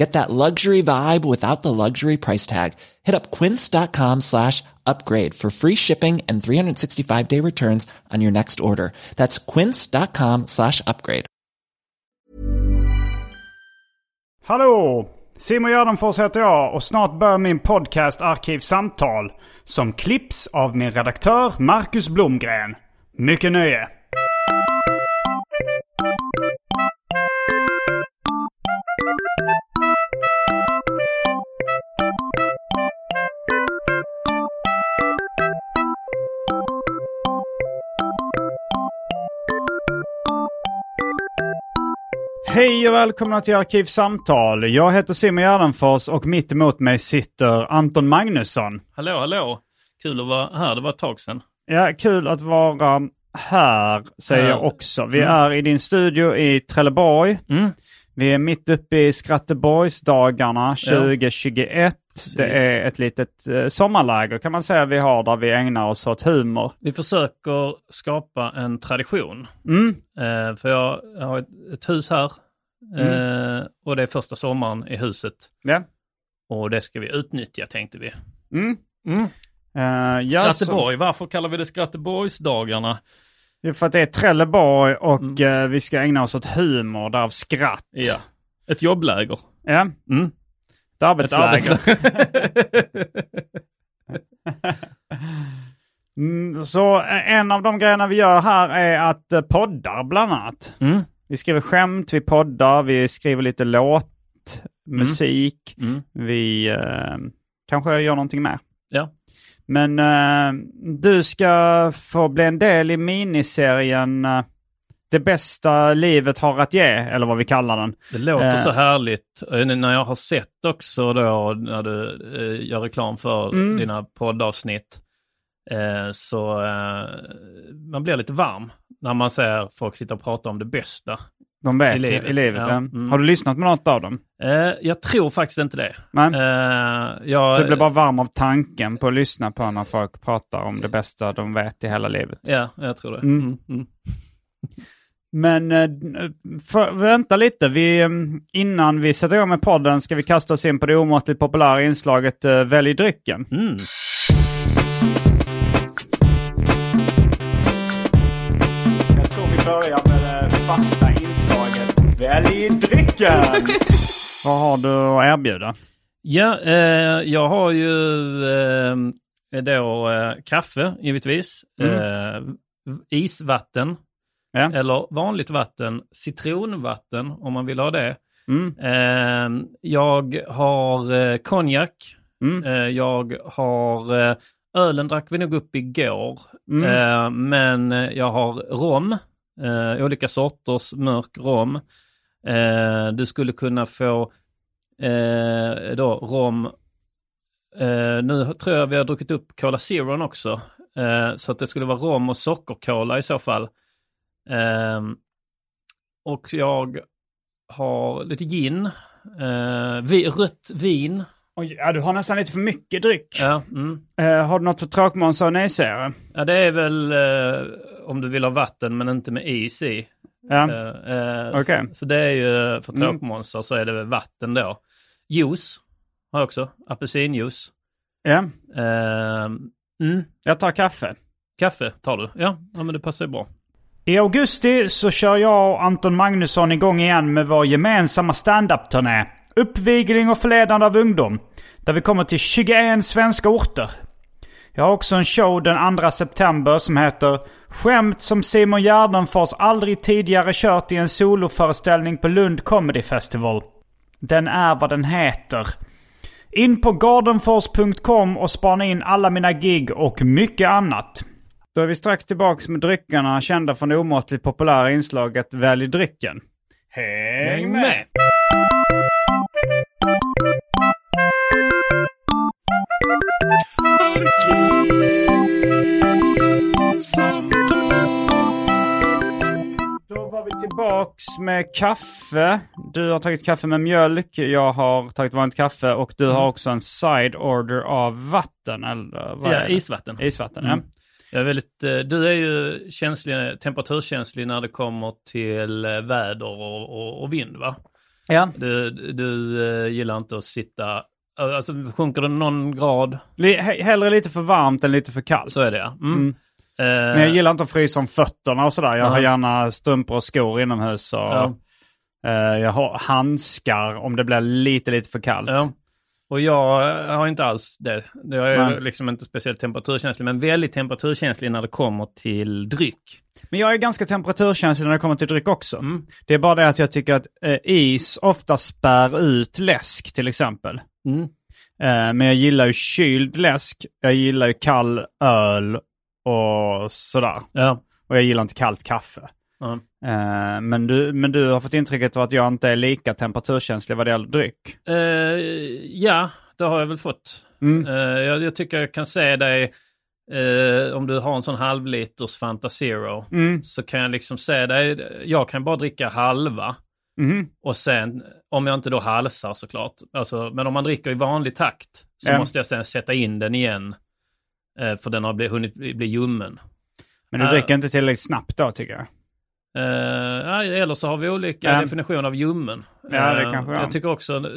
Get that luxury vibe without the luxury price tag. Hit up quince.com slash upgrade for free shipping and 365 day returns on your next order. That's quince.com slash upgrade. Hallå! Simon Gärdenfors heter jag och snart börjar min podcast Arkivsamtal. Som klipps av min redaktör Marcus Blomgren. Mycket nöje! Hej och välkomna till Arkivsamtal. Jag heter Simon Gärdenfors och mitt emot mig sitter Anton Magnusson. Hallå, hallå! Kul att vara här, det var ett tag sedan. Ja, kul att vara här säger jag också. Vi Mm. är i din studio i Trelleborg. Mm. Vi är mitt uppe i Skratteborgsdagarna 2021. Det är ett litet eh, sommarläger kan man säga vi har där vi ägnar oss åt humor. Vi försöker skapa en tradition. Mm. Eh, för jag, har ett, ett hus här eh, och det är första sommaren i huset. Ja. Och det ska vi utnyttja tänkte vi. Mm. Mm. Eh, Skratteborg, varför kallar vi det Skratteborgsdagarna? Det är för att det är Trelleborg och Mm. eh, vi ska ägna oss åt humor, därav skratt. Ja, ett jobbläger. Ja, Mm. ett Ett arbetsläger. arbetsläger. Mm, så eh, en av de grejerna vi gör här är att eh, poddar bland annat. mm. Vi skriver skämt, vi poddar, vi skriver lite låt, musik. Mm. Vi eh, kanske gör någonting mer. Ja. Men eh, du ska få bli en del i miniserien eh, Det bästa livet har att ge, eller vad vi kallar den. Det låter Eh. så härligt. Eh, När jag har sett också då när du eh, gör reklam för Mm. dina poddavsnitt. Eh, så man blir lite varm när man ser folk sitta och prata om det bästa. De vet I livet. I livet ja. ja. Mm. Har du lyssnat på något av dem? Eh, jag tror faktiskt inte det. Men Eh, jag, du blir bara varm av tanken på att lyssna på när folk pratar om det bästa de vet i hela livet. Ja, jag tror det. Mm. Mm. Mm. Men eh, för, vänta lite, vi, eh, innan vi sätter igång med podden ska vi kasta oss in på det omåttligt populära inslaget eh, Välj drycken. Mm. Jag tror vi börjar med det fasta inslaget Välj drycken! Vad har du att erbjuda? Ja, eh, jag har ju eh, då eh, kaffe givetvis, Mm. eh, isvatten Ja. eller vanligt vatten, citronvatten om man vill ha det. Mm. Eh, jag har eh, konjak, Mm. eh, jag har eh, ölen drack vi nog upp igår, Mm. eh, men jag har rom, eh, olika sorters mörk rom. Eh, du skulle kunna få eh, då rom, eh, nu tror jag vi har druckit upp Cola Zero också, eh, så att det skulle vara rom och sockercola i så fall. Ehm, och jag har lite gin, eh, vi, rött vin. Oj, ja, du har nästan lite för mycket dryck. Ja, mm. Eh, har du något för tråkmånsar och nejsägare? ja, det är väl om du vill ha vatten men inte med is i. Ja. Eh, eh, Okej. så, så det är ju för Mm. tråkmånsar så är det vatten då. Juice har jag också, apelsinjuice. ja. Ehm, mm. Jag tar kaffe. Kaffe tar du? Ja, ja men det passar ju bra. I augusti så kör jag och Anton Magnusson igång igen med vår gemensamma stand-up-turné. Uppvigling och förledande av ungdom. Där vi kommer till 21 svenska orter. Jag har också en show den 2 september som heter Skämt som Simon Gärdenfors aldrig tidigare kört i en soloföreställning på Lund Comedy Festival. Den är vad den heter. In på gardenfors.com och spana in alla mina gig och mycket annat. Då är vi strax tillbaks med dryckerna kända från det omåttligt populära inslaget Välj drycken. Häng med! Då var vi tillbaks med kaffe. Du har tagit kaffe med mjölk, jag har tagit vanligt kaffe och du har också en side order av vatten. Eller vad Ja, isvatten. Isvatten, Mm. ja. Jag är väldigt, eh, du är ju känslig, temperaturkänslig när det kommer till eh, väder och, och, och vind va? ja. Du, du eh, gillar inte att sitta, alltså sjunker det någon grad hellre lite för varmt än lite för kallt. så är det ja. Mm. Mm. Eh, Men jag gillar inte att frysa om fötterna och sådär. Jag Ja. har gärna strumpor och skor inomhus. Och, Ja. eh, jag har handskar om det blir lite, lite för kallt. Ja. Och jag har inte alls det. Jag är Nej. liksom inte speciellt temperaturkänslig, men väldigt temperaturkänslig när det kommer till dryck. Men jag är ganska temperaturkänslig när det kommer till dryck också. Mm. Det är bara det att jag tycker att eh, is ofta spär ut läsk till exempel. Mm. Eh, men jag gillar ju kyld läsk, jag gillar ju kall öl och sådär. Ja. Och jag gillar inte kallt kaffe. Ja. Eh, men, du, men du har fått intrycket av att jag inte är lika temperaturkänslig vad det gäller dryck. Eh, ja, det har jag väl fått. Mm. Eh, jag, jag tycker jag kan se dig, eh, om du har en sån halvliters Fanta Zero, Mm. så kan jag liksom se dig, jag kan bara dricka halva. Mhm. Och sen, om jag inte då halsar såklart, alltså, men om man dricker i vanlig takt så Ja. måste jag sen sätta in den igen. Eh, för den har bli, hunnit bli, ljummen. Men du Äh. dricker inte tillräckligt snabbt då tycker jag. Ja, eller så har vi olika Ja. definitioner av ljummen. Ja, det kanske har. Jag tycker också, du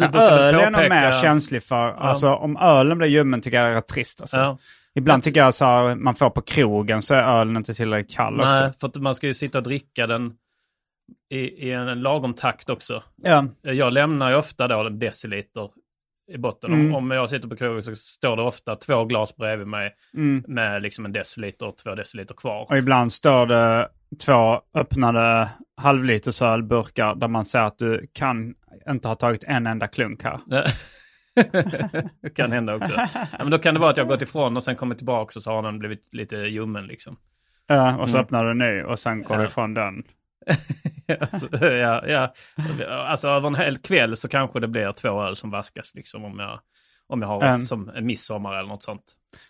Ja, brukar väl öl är mer känslig för, alltså om ölen blir ljummen tycker jag är rätt trist alltså. Ja. Ibland tycker jag så här, man får på krogen så är ölen inte tillräckligt kall Nej, också. för att man ska ju sitta och dricka den i, i en lagom takt också. Ja. Jag lämnar ju ofta då en deciliter i botten. Mm. Om, om jag sitter på krogen så står det ofta två glas bredvid mig Mm. med liksom en deciliter och två deciliter kvar. Och ibland står det två öppnade halvliters ölburkar där man säger att du kan inte ha tagit en enda klunk här. det kan hända också. Ja, men då kan det vara att jag gått ifrån och sen kommit tillbaka och så har den blivit lite ljummen liksom. Ja, och så Mm. öppnar du en ny och sen går Ja. du ifrån den. alltså, ja, ja. alltså över en hel kväll så kanske det blir två öl som vaskas liksom om jag, om jag har ett, som en midsommar eller något sånt.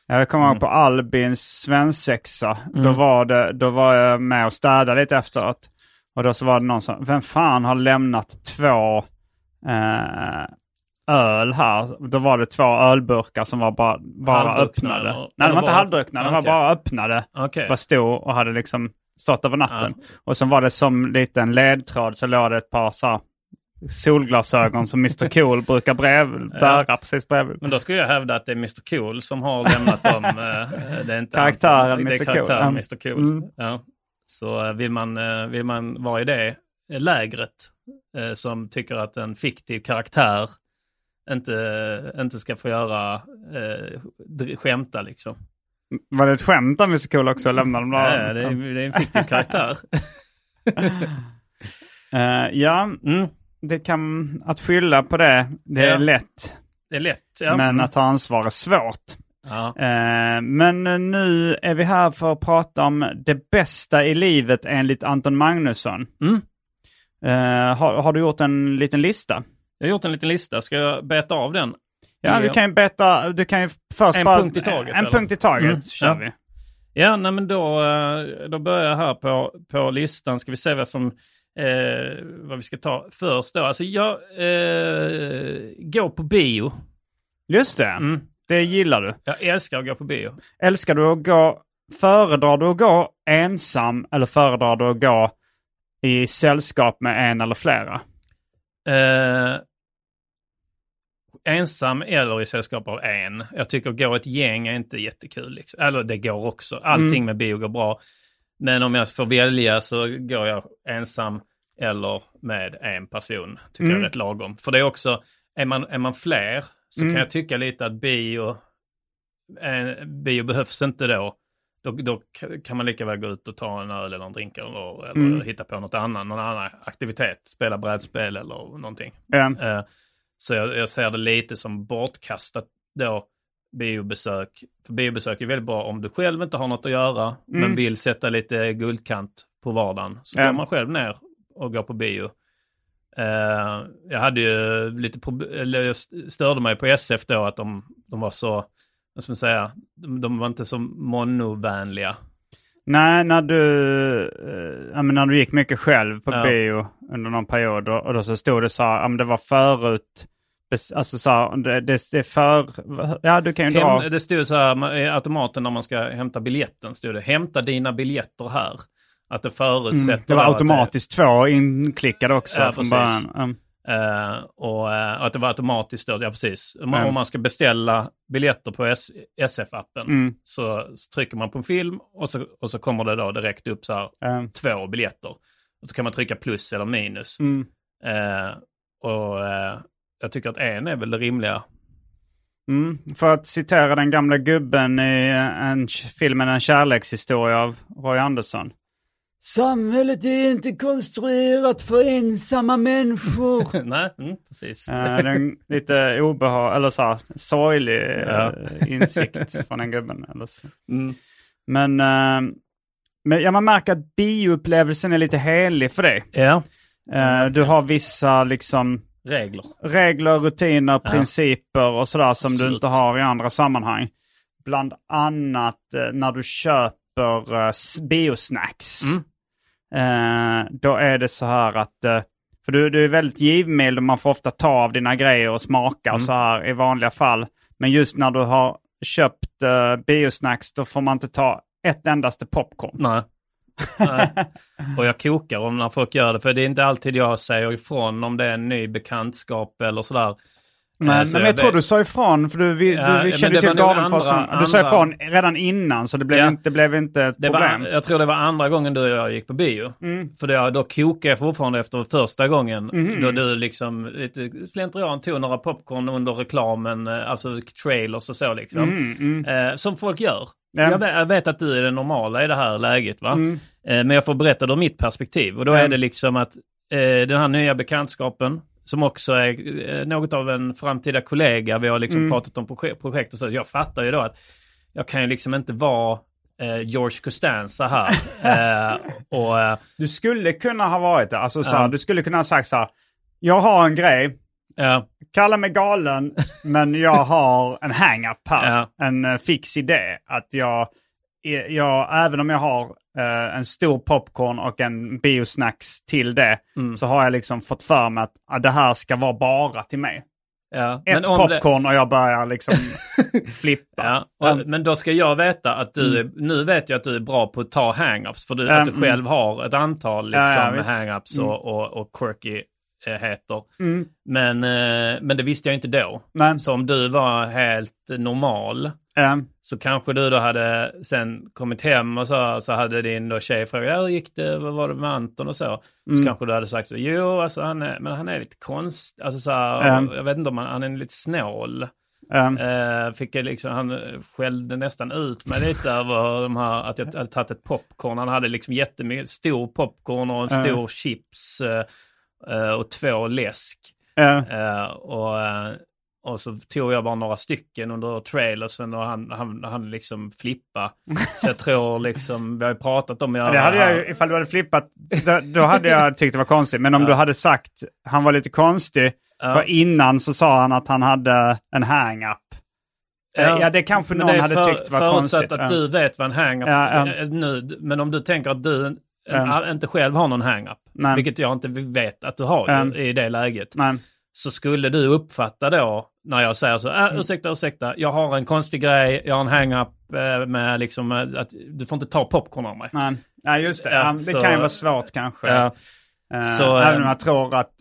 Jag kommer ihåg Mm. på Albins svensexa. Då, Mm. var det, då var jag med och städade lite efteråt. Och då så var det någon som, vem fan har lämnat två eh, öl här? Då var det två ölburkar som var bara, bara Halvdruckna, öppnade. eller? Nej, de Eller var inte halvdruckna, de var bara öppnade. Okej. Bara stod och hade liksom stått över natten. Och sen var det som liten ledtråd så låg det ett par så här solglasögon som Mr Cool brukar brev, bära precis bredvid. Men då skulle jag hävda att det är Mr Cool som har lämnat dem. eh, Det är inte Karaktären det är Mr. Cool. karaktären Ja. Mr Cool. Mm. Ja. Så eh, vill man, eh, vill man vara i det lägret som tycker att en fiktiv karaktär inte, inte ska få göra eh, skämta liksom. Var det ett skämt av Mr Cool också? Lämnade de? Nej, det, är, det är en fiktiv karaktär. Eh, ja, Mm, det kan, att skylla på det, det är Ja. lätt. det är lätt. Ja. Men att ta ansvar är svårt. ja. Eh, men nu är vi här för att prata om det bästa i livet enligt Anton Magnusson. Mm. Eh, har, har du gjort en liten lista? Jag har gjort en liten lista. Ska jag beta av den? Ja, du kan ju beta, du kan ju först En bara... punkt i taget, En eller? punkt i taget Mm, kör ja. vi. Ja, nej, men då, eh, då börjar jag här på, på listan. Ska vi se vad som eh, vad vi ska ta först då. Alltså jag eh, går på bio. Just det, Mm. det gillar du. Jag älskar att gå på bio. Älskar du att gå, föredrar du att gå ensam eller föredrar du att gå i sällskap med en eller flera? Eh, ensam eller i sällskap av en. Jag tycker att gå ett gäng är inte jättekul. Liksom. Eller det går också. Allting Mm. med bio går bra. Men om jag får välja så går jag ensam eller med en person. Tycker Mm. jag är rätt lagom. För det är också, är man, är man fler så Mm. kan jag tycka lite att bio eh, bio behövs inte då. Då, då kan man lika väl gå ut och ta en öl eller en drink eller, eller Mm. hitta på något annat, någon annan aktivitet, spela brädspel eller någonting. Ja. Eh, Så jag, jag ser det lite som bortkastat då biobesök. För biobesök är väldigt bra om du själv inte har något att göra men Mm. vill sätta lite guldkant på vardagen. Så går man själv ner och går på bio. Eh, jag hade ju lite eller jag störde mig på SF då att de, de var så, vad ska man säga, de, de var inte så monovänliga. Nej, när du, men när du gick mycket själv på Ja. bio under någon period och, och då så stod det så här, men det var förut, alltså så här, det, det, det är för, ja du kan ju dra. Hem, det stod så här, i automaten när man ska hämta biljetten, stod det hämta dina biljetter här. Att det förutsätter... Mm, det var automatiskt två inklickade också Ja, från början. Mm. Eh, och eh, att det var automatiskt då, ja precis. Om, Mm. om man ska beställa biljetter på S- SF-appen Mm. så, så trycker man på en film och så, och så kommer det då direkt upp så här Mm. två biljetter. Och så kan man trycka plus eller minus. Eh, och jag tycker att en är väl det rimliga. Mm. För att citera den gamla gubben i en, filmen En kärlekshistoria av Roy Andersson. Samhället är inte konstruerat för ensamma människor. Nej, mm, precis. Eh, det är en lite obehag, eller så här, sorglig Ja. eh, insikt från den gubben. Eller så. Mm. Men, eh, men ja, man märker att bioupplevelsen är lite helig för dig. Ja, Eh, du har vissa liksom regler. regler, rutiner, Ja. principer och sådär som du Absolut. inte har i andra sammanhang. Bland annat eh, när du köper eh, biosnacks. Mm. Eh, då är det så här att, eh, för du, du är väldigt givmild och man får ofta ta av dina grejer och smaka Mm. och så här i vanliga fall. Men just när du har köpt eh, biosnacks då får man inte ta ett endaste popcorn. Nej. Och jag kokar om när folk gör det, för det är inte alltid jag säger ifrån om det är en ny bekantskap eller sådär. Men, Eh, men jag tror du sa ifrån, för du, vi, Ja, du, kände det till Galenfors. Du sa ifrån redan innan så det blev, Ja. inte, det blev inte ett Det var, problem. jag tror det var andra gången du och jag gick på bio. Mm. För det, då kokade jag fortfarande efter första gången. Mhm. Då du liksom lite slentrian tog några popcorn under reklamen, eh, alltså trailers och så liksom. Mm, mm. Eh, som folk gör. Ja. Jag, vet, jag vet att du är den normala i det här läget va. Mm. Eh, men jag får berätta ur mitt perspektiv. Och då är det liksom att eh, den här nya bekantskapen, som också är eh, något av en framtida kollega, vi har liksom Mm. pratat om proje- projekt och så. Jag fattar ju då att jag kan ju liksom inte vara eh, George Costanza här. eh, och, eh, Du skulle kunna ha varit det. Alltså, så här, Ja. Du skulle kunna ha sagt så här. Jag har en grej. ja, Kalla mig galen, men jag har en hang-up här. Ja. En eh, fix idé. Att jag, jag, även om jag har eh, en stor popcorn och en biosnacks till det, Mm. så har jag liksom fått för mig att ah, det här ska vara bara till mig. ja. Ett det- popcorn och jag börjar liksom flippa. Ja, och, men då ska jag veta att du är, nu vet jag att du är bra på att ta hang-ups för du, Mm, att du själv har ett antal liksom, ja, hang-ups och, och, och quirky-heter. Mm. Men, eh, men det visste jag inte då. Men, Så om du var helt normal eh, så kanske du då hade sen kommit hem och så, så hade din då tjej frågat hur gick det, vad var det med Anton och så. Så Mm. kanske du hade sagt så, jo alltså han är, men han är lite konst, alltså så här, Mm. jag vet inte om han, han är lite snål. Eh, fick liksom, han skällde nästan ut mig lite över de här, att jag hade tagit ett popcorn. Han hade liksom jättemycket, stor popcorn och en stor chips eh, och två läsk. Eh, och, och så tog jag bara några stycken under trailersen och han, han, han liksom flippa. Så jag tror liksom, vi har ju pratat om att göra det hade jag ju, ifall du hade flippat, då, då hade jag tyckt det var konstigt. Men om Ja. du hade sagt, han var lite konstig, Ja. för innan så sa han att han hade en hang-up. Eh, Ja, det kanske någon det hade för- tyckt var förutsatt konstigt. att Ja. du vet vad en hang-up Ja, ja. är nu. Men om du tänker att du Ja. inte själv har någon hang-up, Nej. vilket jag inte vet att du har Ja. i det läget, Men, så skulle du uppfatta då när jag säger så, äh, ursäkta, ursäkta, jag har en konstig grej, jag har en hang-up eh, med liksom eh, att du får inte ta popcorn av mig. men, ja, just det. Ja, det så- kan ju vara svårt kanske. Ja. Eh, Så, även om jag tror att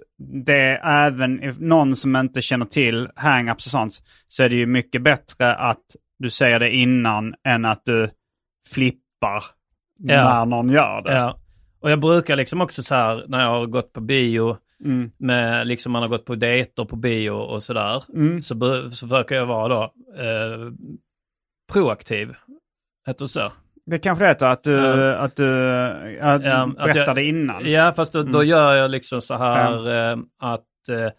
det är även någon som inte känner till hang-ups och sånt, så är det ju mycket bättre att du säger det innan än att du flippar när någon gör det. Ja. Och jag brukar liksom också så här när jag har gått på bio, Mm. med liksom man har gått på dejter på bio och sådär, Mm. så, så försöker jag vara då eh, proaktiv. Heter det så? Det kanske heter att du, Ja. att du att Ja, du att jag- berättade innan. Ja, fast då, då Mm. gör jag liksom så här eh, att eh,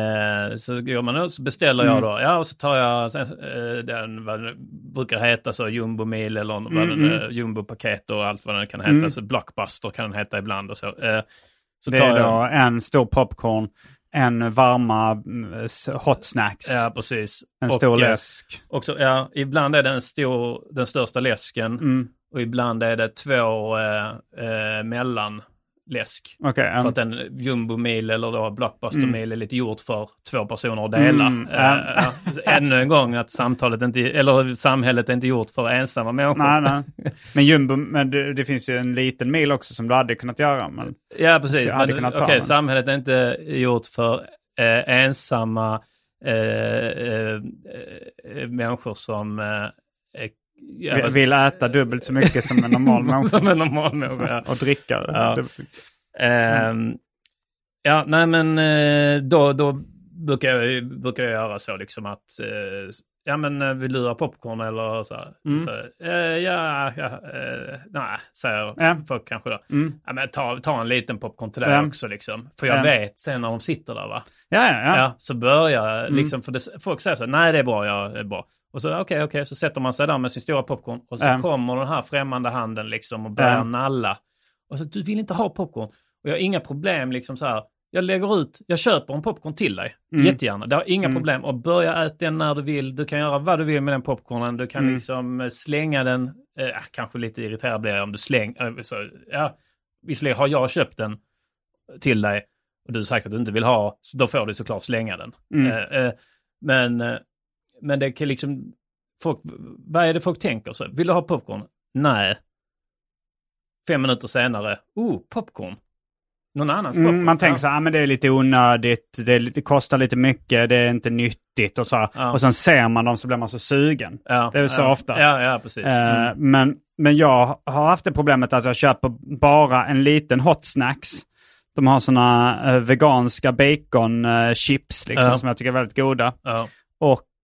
eh, så går man så beställer Mm. jag då, ja och så tar jag sen, eh, den, vad det brukar heta, så jumbo-mil eller vad Mm, den, mm. eh, jumbo-paket och allt vad den kan heta, Mm. så blockbuster kan den heta ibland och så. Så det är jag, då en stor popcorn, en varma mm, hot snacks, Ja, precis. en Och, stor eh, läsk. Också, ja, ibland är det en stor, den största läsken Mm. och ibland är det två eh, eh, mellanläsk. Okej, en- För att en jumbo mil eller då blockbuster Mm. är lite gjort för två personer att dela. Mm, Eh. Så Ännu en gång att samtalet inte, eller samhället är inte gjort för ensamma människor. nej, nej. Men jumbo, men det, det finns ju en liten mil också som du hade kunnat göra. Men, Ja, precis. Men, kunnat Okej, den. samhället är inte gjort för eh, ensamma eh, eh, eh, människor som ja, vill, äta dubbelt så mycket som en normal människa. som en normal människa. ja. Och dricka Ja. dubbelt. Ehm, ja, nej men eh, då, då brukar, jag, brukar jag göra så liksom att eh, ja men eh, vill du ha popcorn eller så? Mm. så eh, ja, ja eh, nej, säger Ja. folk kanske då. Mm. Ja, men ta, ta en liten popcorn till dig Ja. också liksom. För jag Ja. vet sen när de sitter där va. Ja, ja, Ja. så börjar Mm. liksom, för det, folk säger så nej det är bra, ja det är bra. Och så okej, okej, så sätter man sig där med sin stora popcorn och så Ja. kommer den här främmande handen liksom och börjar Ja. nalla. Och så, du vill inte ha popcorn. Och jag har inga problem liksom så här, jag lägger ut, jag köper en popcorn till dig. Mm. Jättegärna, det har inga Mm. problem. Och börja äta den när du vill, du kan göra vad du vill med den popcornen. Du kan Mm. liksom eh, slänga den, eh, kanske lite irriterad blir jag om du slänger, eh, så, ja, visserligen har jag köpt den till dig och du sagt att du inte vill ha, så då får du såklart slänga den. Mm. Eh, eh, men, eh, men det kan liksom, folk, vad är det folk tänker? Så, vill du ha popcorn? Nej. Fem minuter senare, oh, popcorn. Någon annans popcorn. Mm, man tänker så här, ah, men det är lite onödigt, det, det kostar lite mycket, det är inte nyttigt och så. Ja. Och sen ser man dem så blir man så sugen. Ja, det är så ja, ofta. Ja, ja, precis. Eh, Mm. men, men jag har haft det problemet att jag köper bara en liten hot snacks. De har sådana uh, veganska bacon-chips liksom, Ja. som jag tycker är väldigt goda. Ja. Och, eh,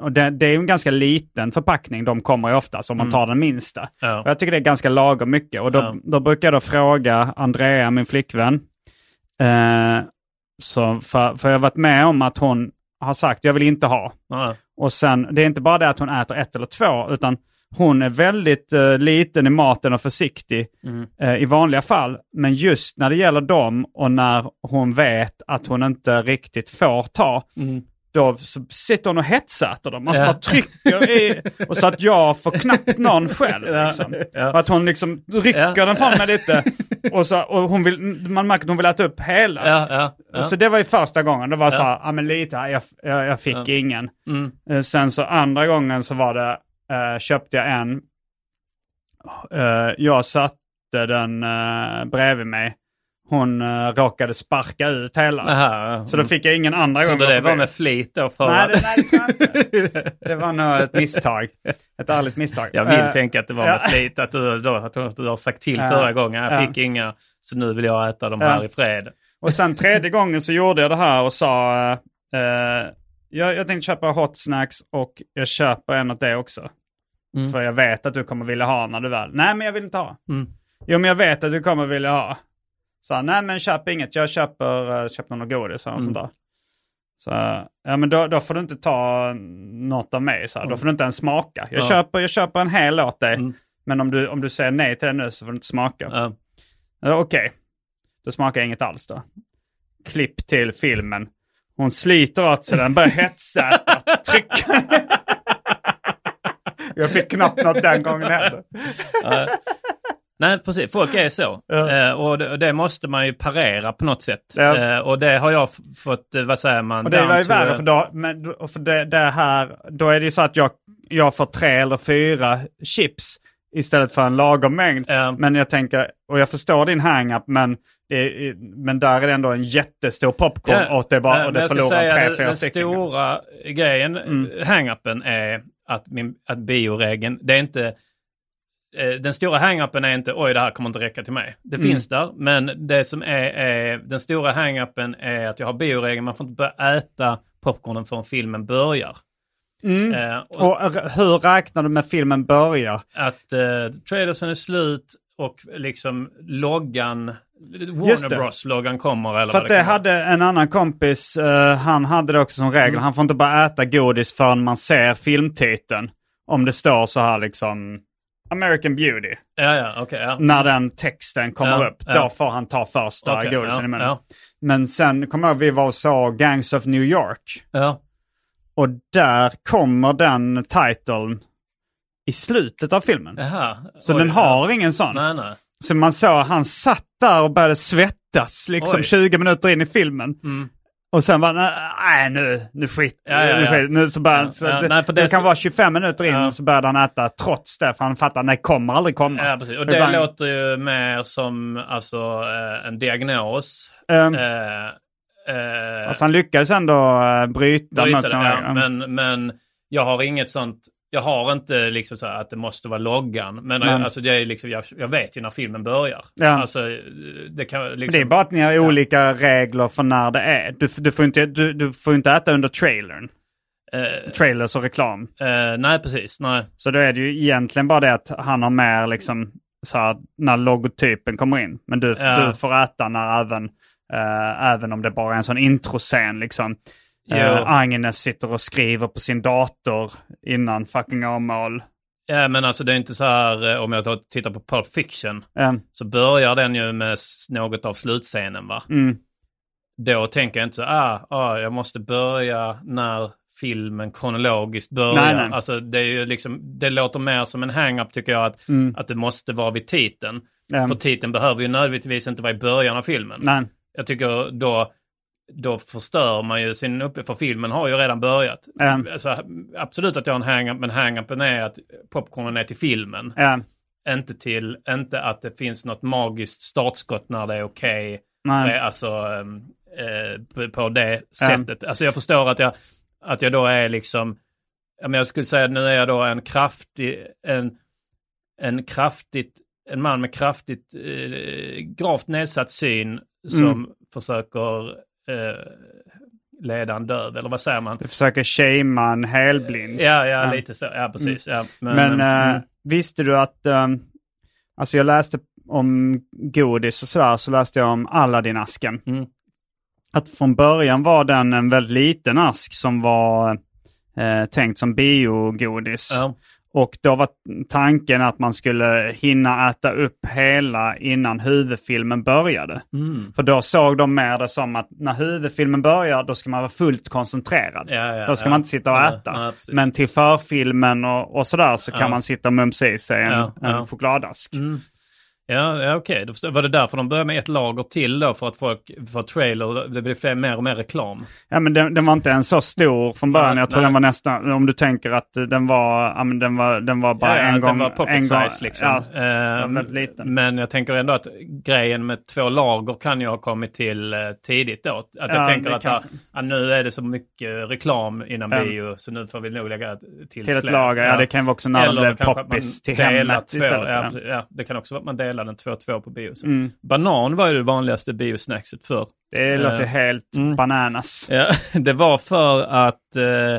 och det, det är en ganska liten förpackning, de kommer ju ofta, så om man Mm. tar den minsta. Ja. Och jag tycker det är ganska lagom mycket. Och då, Ja. då brukar jag då fråga Andrea, min flickvän, eh, så för, för jag har varit med om att hon har sagt jag vill inte ha. Ja. Och sen, det är inte bara det att hon äter ett eller två, utan hon är väldigt eh, liten i maten och försiktig Mm. eh, i vanliga fall. Men just när det gäller dem och när hon vet att hon inte riktigt får ta, Mm. Då sitter hon och hetsäter dem. Alltså Ja. bara trycker i, och så att jag får knappt någon själv. Liksom. ja. Att hon liksom rycker Ja. den från mig lite. Och, så, och hon vill, man märker att hon vill äta upp hela. Så det var ju första gången. Det var så här, ja men lite jag, jag, jag fick ingen. Mm. Eh, Sen så andra gången så var det, eh, köpte jag en. Eh, jag satte den uh, bredvid mig. Hon uh, råkade sparka ut hela. Aha. Så då fick jag ingen andra gång. Det var med flit då? För Nej, det, nej, det tror jag inte. Det var nog ett misstag. Ett ärligt misstag. Jag vill Eh, tänka att det var med flit, att du, då, att du, har sagt till Ja. förra gången, jag Ja. fick inga, så nu vill jag äta de här i fred. Och sen tredje gången så gjorde jag det här och sa, eh, jag, jag tänkte köpa hot snacks och jag köper en åt det också. Mm. För jag vet att du kommer vilja ha när du väl, nej men jag vill inte ha. Mm. Jo men jag vet att du kommer vilja ha. Så nej men köp inget, jag köper, uh, köper något godis och Mm. sånt där. Så, ja men då, då får du inte ta något av mig, så här. då får du inte ens smaka. Jag, Ja. köper, jag köper en hel åt dig, Mm. men om du, om du säger nej till det nu så får du inte smaka. Ja. Okej, då smakar jag inget alls då. Klipp till filmen. Hon sliter åt sig den, börjar hetsäta, trycka. jag fick knappt något den gången heller. Nej, precis. Folk är så. Ja. Eh, och, det, och det måste man ju parera på något sätt. Ja. Eh, och det har jag fått, eh, vad säger man? Och det var ju värre för då, men, för det, det här, då är det ju så att jag, jag får tre eller fyra chips istället för en lagom mängd. Ja. Men jag tänker, och jag förstår din hang-up, men, det men där är det ändå en jättestor popcorn Ja, och det, bara, och det förlorar tre, den- fyra Den stycken. stora grejen, mm. hang-upen, är att, min, att bioregeln, det är inte... eh, Den stora hang-upen är inte oj det här kommer inte räcka till mig. Det Mm. finns där, men det som är, är den stora hang-upen är att jag har bioregeln, man får inte börja äta popcornen förrän filmen börjar. Eh, och Och hur räknar du med filmen börjar? att eh, trailersen är slut och liksom loggan, Warner. Bros-loggan kommer eller För vad att det det hade en annan kompis, eh, han hade det också som regel. Mm. Han får inte bara äta godis förrän man ser filmtiteln. Om det står så här liksom American Beauty. Ja, ja, okej. ja. När den texten kommer Ja, upp, ja. då får han ta första Okej, godisen ja. Men sen kommer jag vi var och såg Gangs of New York. Och där kommer den titeln i slutet av filmen. Så Oj, den har ingen sån. Nej, nej. Så man såg, han satt där och började svettas liksom Oj. 20 minuter in i filmen. Mm. Och sen bara, nej nu, nu skit, Ja, ja, nu, skit. nu så började, Ja, så det, nej, det, det kan vara 25 minuter in så började han äta trots det, för han fattar, nej kommer aldrig komma. Ja, precis. Och Det en- låter ju mer som alltså, eh, en diagnos. Ehm, Eh, eh, alltså han lyckades ändå uh, bryta, bryta mot det, ja, men, men jag har inget sånt. Jag har inte liksom så här att det måste vara loggan. Men Nej. alltså det är liksom, jag, jag vet ju när filmen börjar. Ja. Alltså, det kan liksom... Men det är bara att ni har olika regler för när det är. Du, du, får inte, du, du får inte äta under trailern. Eh, Trailers och reklam. eh, nej, precis. Nej. Så då är det ju egentligen bara det att han har med liksom så här, när logotypen kommer in. Men du, Ja. du får äta när även, eh, även om det bara är en sån introscen liksom. Uh, Agnes sitter och skriver på sin dator innan fucking avmål. Ja, men alltså det är inte så här, eh, om jag tar- tittar på Pulp Fiction, Eh, så börjar den ju med något av slutscenen va? mm, Då tänker jag inte så ah, ah, jag måste börja när filmen kronologiskt börjar. Nej, nej. Alltså det är ju liksom, det låter mer som en hang-up tycker jag att, mm, att det måste vara vid titeln. eh, För titeln behöver ju nödvändigtvis inte vara i början av filmen. nej, Jag tycker då, då förstör man ju sin uppe för filmen har ju redan börjat. Ja. Alltså, absolut att jag har en hang-up, men hang-upen är att popcornen är till filmen. eh, Inte till, inte att det finns något magiskt startskott när det är okej. nej. Eh, Alltså ehm, eh, på, det sättet. Alltså jag förstår att jag, att jag då är liksom, men jag skulle säga att nu är jag då en kraftig, en, en kraftigt, en man med kraftigt eh, gravt nedsatt syn som Mm. försöker eh, leda en döv, eller vad säger man? Du försöker shamea en helblind. Ja, ja, Ja. lite så. Ja, precis. Ja, Men, eh, mm, visste du att, um, alltså jag läste om godis och sådär, så läste jag om Aladdin-asken. Mm. Att från början var den en väldigt liten ask som var eh, tänkt som biogodis. ja. Och då var tanken att man skulle hinna äta upp hela innan huvudfilmen började. Mm. För då såg de mer det som att när huvudfilmen börjar då ska man vara fullt koncentrerad. Ja, ja, då ska ja. man inte sitta och äta. Men till förfilmen och, och sådär så kan man sitta och mumsa i sig en, en chokladask. Mm. Ja, ja okej. Förstår- Var det därför de började med ett lager till då? För att folk, för trailer, det blev fler, mer och mer reklam? Ja men den, den var inte en så stor från början. Jag tror nej. den var nästan, om du tänker att den var, ja, men den var, den var bara ja, ja, en gång. den var pocket en gång, size liksom. Ja, Eh, väldigt liten. Men jag tänker ändå att grejen med två lager kan ju ha kommit till eh, tidigt då. Att Ja, jag tänker det att här, kan- ja, nu är det så mycket reklam inom Ja. bio så nu får vi nog lägga till till ett fler. lager. Ja. det kan vara också när det blev poppis till hemmet två, istället. Ja, Ja. ja, det kan också vara att man delar den två och två på bio. Mm. Banan var ju det vanligaste biosnackset förr. Det låter Eh, helt mm. bananas. Ja, det var för att eh,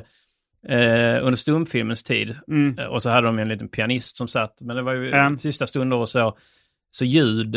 eh, under stumfilmens tid, Mm. och så hade de en liten pianist som satt, men det var ju Ja. sista stunder och så, så ljud,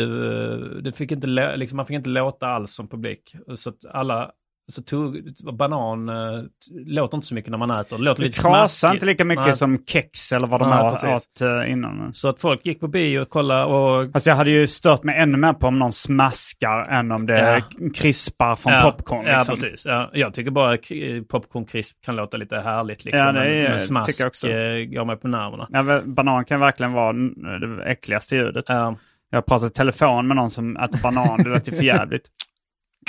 det fick inte, liksom, man fick inte låta alls som publik. Så att alla, så tog, banan eh, t- låter inte så mycket när man äter, det låter Det lite krasar inte lika mycket Nej. som kex eller vad de Nej, har åt uh, innan. Så att folk gick på bio och kollade och Alltså jag hade ju stört mig ännu mer på om någon smaskar än om det Ja. krispar från ja, popcorn. Ja, Liksom. precis. Ja, jag tycker bara att popcorncrisp kan låta lite härligt. Liksom. Ja, det är- men, men smask tycker jag också. eh, går mig på nerverna. Ja, banan kan verkligen vara det äckligaste ljudet. Ja. Jag i telefon med någon som äter banan, det låter för jävligt.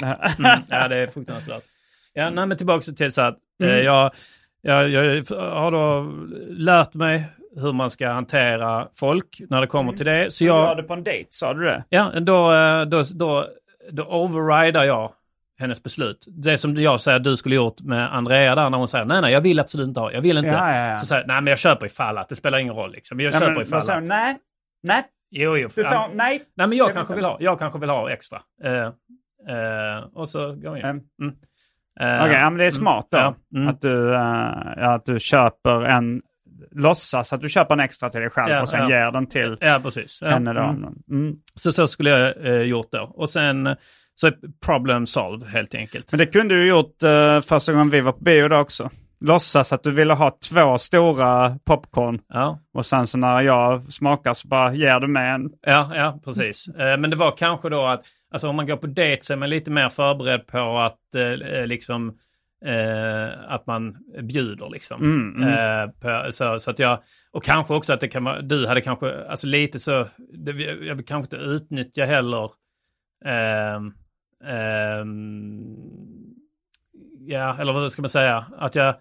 Mm, ja, det är fruktansvärt. Ja, nej, men tillbaka till så att eh, Mm. jag, jag, jag har då lärt mig hur man ska hantera folk när det kommer till det. Så Du jag, hade på en dejt, sa du det? ja, då, eh, då, då, då overrider jag hennes beslut. Det som jag säger att du skulle gjort med Andrea där när hon säger nej, nej, jag vill absolut inte ha, jag vill inte. Ja, ja, ja. Så säger nej men jag köper ifall att, det spelar ingen roll liksom. Jag Ja, köper men, ifall sa att. du? Nej, nej, Jo, jo. du får, nej. Nej, men jag kanske vill ha, jag kanske vill ha extra. Eh, eh, och så går in. Mm. Mm. Eh, Okej, ja, men det är smart då. Mm. Att, du, eh, ja, att du köper en, låtsas att du köper en extra till dig själv Ja, och sen ja. ger den till Ja, precis. Ja, henne då. mm. Mm. Så så skulle jag eh, gjort då. Och sen eh, så problem solved helt enkelt. Men det kunde du gjort uh, första gången vi var på bio då också. Låtsas att du ville ha två stora popcorn Ja, och sen så när jag smakar så bara ger du mig en. ja, ja precis. Eh, men det var kanske då att, alltså om man går på dejt så är man lite mer förberedd på att eh, liksom eh, att man bjuder liksom. Mm, mm. Eh, på, så, så att jag, och kanske också att det kan vara, du hade kanske, alltså lite så, det, jag vill kanske inte utnyttja heller ehm, ehm, ja, eller vad ska man säga, att jag,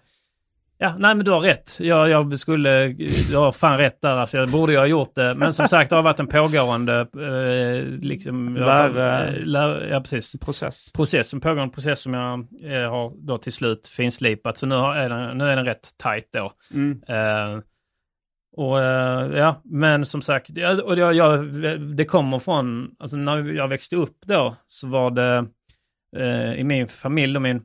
ja, nej men du har rätt. Jag, jag skulle, du har fan rätt där, alltså jag borde ju ha gjort det. Men som sagt, det har varit en pågående, eh, liksom, Lär- eh, lär, ja precis, Process. process, en pågående process som jag eh, har då till slut finslipat. Så nu, har, är, den, nu är den rätt tight då. Mm. Eh, och eh, ja, men som sagt, och jag, jag, det kommer från, alltså när jag växte upp då så var det eh, i min familj och min,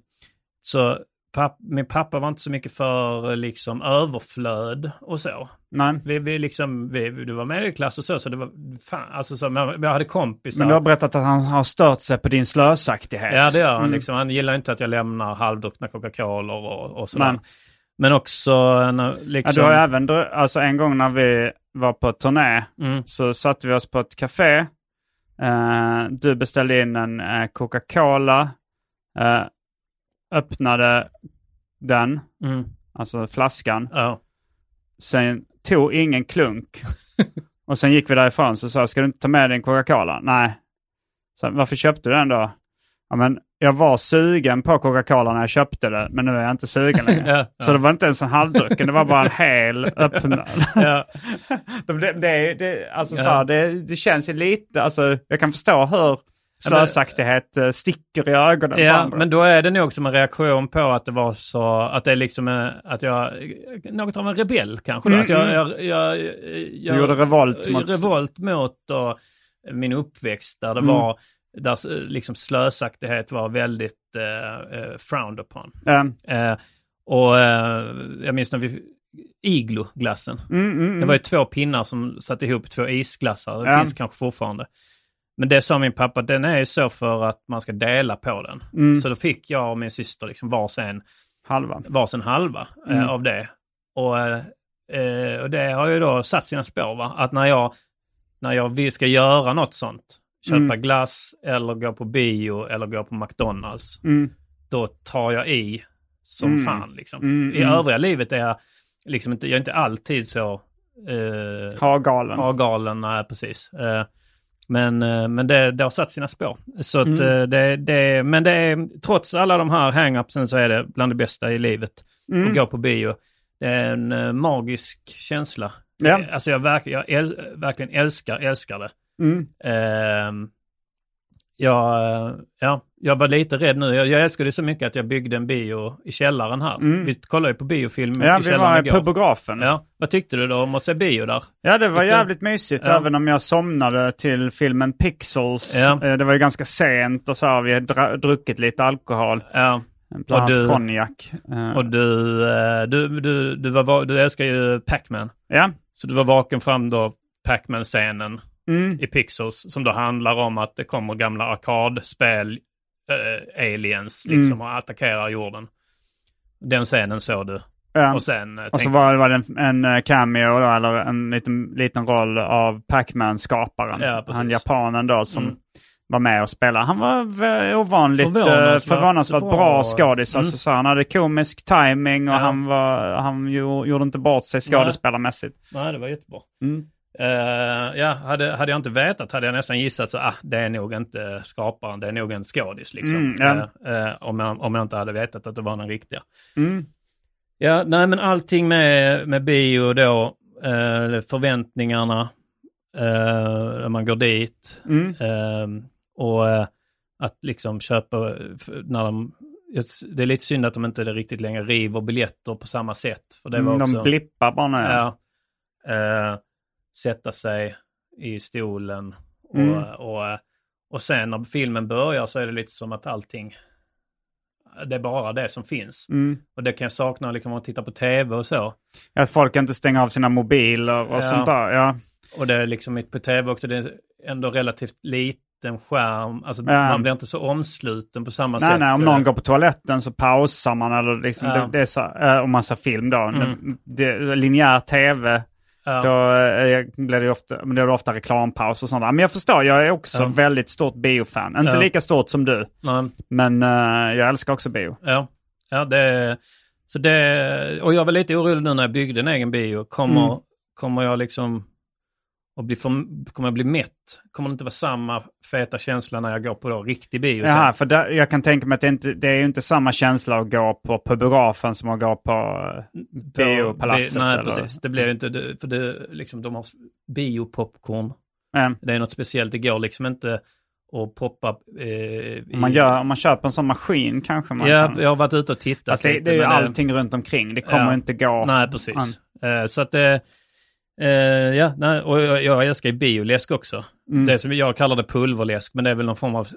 så papp, min pappa var inte så mycket för liksom överflöd och så. Nej. Vi, vi liksom, vi, du var medelklass och så, så det var fan, alltså så, men jag hade kompisar. Men du har berättat att han har stört sig på din slösaktighet. Ja, det gör han. Mm. Liksom. Han gillar inte att jag lämnar halvdruckna Coca-Cola och, och sådär. Nej. Men också när, Ja, liksom... du har även, alltså en gång när vi var på turné mm, så satte vi oss på ett café. Eh, du beställde in en eh, Coca-Cola. eh, öppnade den, mm, alltså flaskan. ja. Sen tog ingen klunk. och sen gick vi därifrån så sa jag, ska du inte ta med din Coca-Cola? Nej. Så, varför köpte du den då? Ja, men jag var sugen på Coca-Cola när jag köpte det, men nu är jag inte sugen längre. Ja, ja. Så det var inte ens en halvdrucken, det var bara en hel öppnad. ja. det, det, det, alltså, så här, det, det känns ju lite, alltså, jag kan förstå hur slösaktighet eh, sticker i ögonen Ja, men då är det nog som en reaktion på att det var så, att det är liksom en, att jag, något av en rebell kanske. Mm, Att jag, mm. jag, jag, jag, du gjorde revolt mot... revolt mot då, min uppväxt där det Mm. var, där liksom slösaktighet var väldigt eh, eh, frowned upon. Eh, och eh, jag minns när vi, Iglo-glassen. Mm, mm, mm. Det var ju två pinnar som satte ihop två isglassar. Det finns kanske fortfarande. Men det sa min pappa, den är ju så för att man ska dela på den. Mm. Så då fick jag och min syster liksom varsin, Halva. varsin halva eh, Mm. av det. Och, eh, och det har ju då satt sina spår. Va? Att när jag, när jag vill- ska göra något sånt, köpa Mm. glass eller gå på bio eller gå på McDonalds, Mm. då tar jag i som Mm. fan. Liksom. Mm, I övriga livet är jag liksom inte, jag är inte alltid så eh, Hagalen. Ja, galen, nej precis. Eh, Men, eh, men det, det har satt sina spår. Så att Mm. eh, det, det, men det är, trots alla de här hang-upsen så är det bland det bästa i livet Mm. att gå på bio. Det är en eh, magisk känsla. Ja. Alltså jag, verk, jag äl, verkligen älskar, älskar det. Mm. Ehm, jag, ja, jag var lite rädd nu. Jag, jag älskade det så mycket att jag byggde en bio i källaren här. Mm. Vi kollade ju på biofilm Ja, i vi källaren var igår. på biografen. Ja. Ja, vad tyckte du då om att se bio där? det var Lite- jävligt mysigt Ja. även om jag somnade till filmen Pixels. Ja. Eh, Det var ju ganska sent och så har vi druckit lite alkohol. Ja, Bland annat konjak. Eh, Och du, eh, du, du, du, var, va- du älskar ju Pac-Man. Ja. Så du var vaken fram då Pac-Man-scenen Mm. i Pixels som då handlar om att det kommer gamla arkadspel, eh, aliens liksom Mm. och attackerar jorden. Den scenen såg du. Ja. Och sen eh, Och så var, var det en, en eh, cameo då, eller en liten, liten roll av Pac-Man-skaparen. Ja. Han japanen då som Mm. var med och spelade. Han var ovanligt Förvånansvärt bra. bra skådis. Mm. Alltså, så han hade komisk timing och Ja. han, var, han gjorde, inte bort sig skådespelarmässigt. Nej, det var jättebra. Mm. Eh, ja, hade, hade jag inte vetat hade jag nästan gissat så, ah, det är nog inte skaparen, det är nog en skådis liksom. Mm, ja. Eh, om, jag, om jag inte hade vetat att det var den riktiga. Mm. Ja, nej men allting med, med bio då, förväntningarna, när man går dit Mm. och att liksom köpa, när de, det är lite synd att de inte riktigt längre river biljetter på samma sätt. För det var också, Mm, De blippar bara nu. ja, sätta sig i stolen och, Mm. och, och sen när filmen börjar så är det lite som att allting det är bara det som finns. Mm. Och det kan jag sakna liksom, om man tittar på tv och så. Att folk inte stänger av sina mobiler och Ja. sånt där. Ja. Och det är liksom på tv också, det är ändå relativt liten skärm. Alltså Ja. man blir inte så omsluten på samma Nej, sätt. nej, om någon går på toaletten så pausar man eller liksom, Ja. det, det så, om man ser film då. Mm. Det, linjär tv, Ja. då eh, blir det ofta, är det ofta reklampaus och sånt. Men jag förstår, jag är också Ja. väldigt stort biofan. Inte Ja. lika stort som du, Nej. men eh, jag älskar också bio. Ja, ja det, så det, och jag var lite orolig nu när jag byggde en egen bio. Kommer, Mm. kommer jag liksom att bli, för, kommer jag bli mätt? Kommer det inte vara samma feta känsla när jag går på då, riktig bio? Jaha, för där, jag kan tänka mig att det, inte, det är ju inte samma känsla att gå på publigrafen som att gå på eh, biopalatset. Det, nej, eller? precis. Det blir ju inte, det- för det, liksom, de har biopopcorn. Men, Det är något speciellt, det går liksom inte att poppa. Eh, i- om, man gör, om man köper en sån maskin kanske man Ja, kan... jag har varit ute och tittat. Fast det, det är ju allting runt omkring. Det kommer Ja. inte gå... Nej, precis. an- Eh, så att det... eh, ja, nej, och jag, jag älskar ju bioläsk också. Mm. Det som jag kallar det pulverläsk, men det är väl någon form av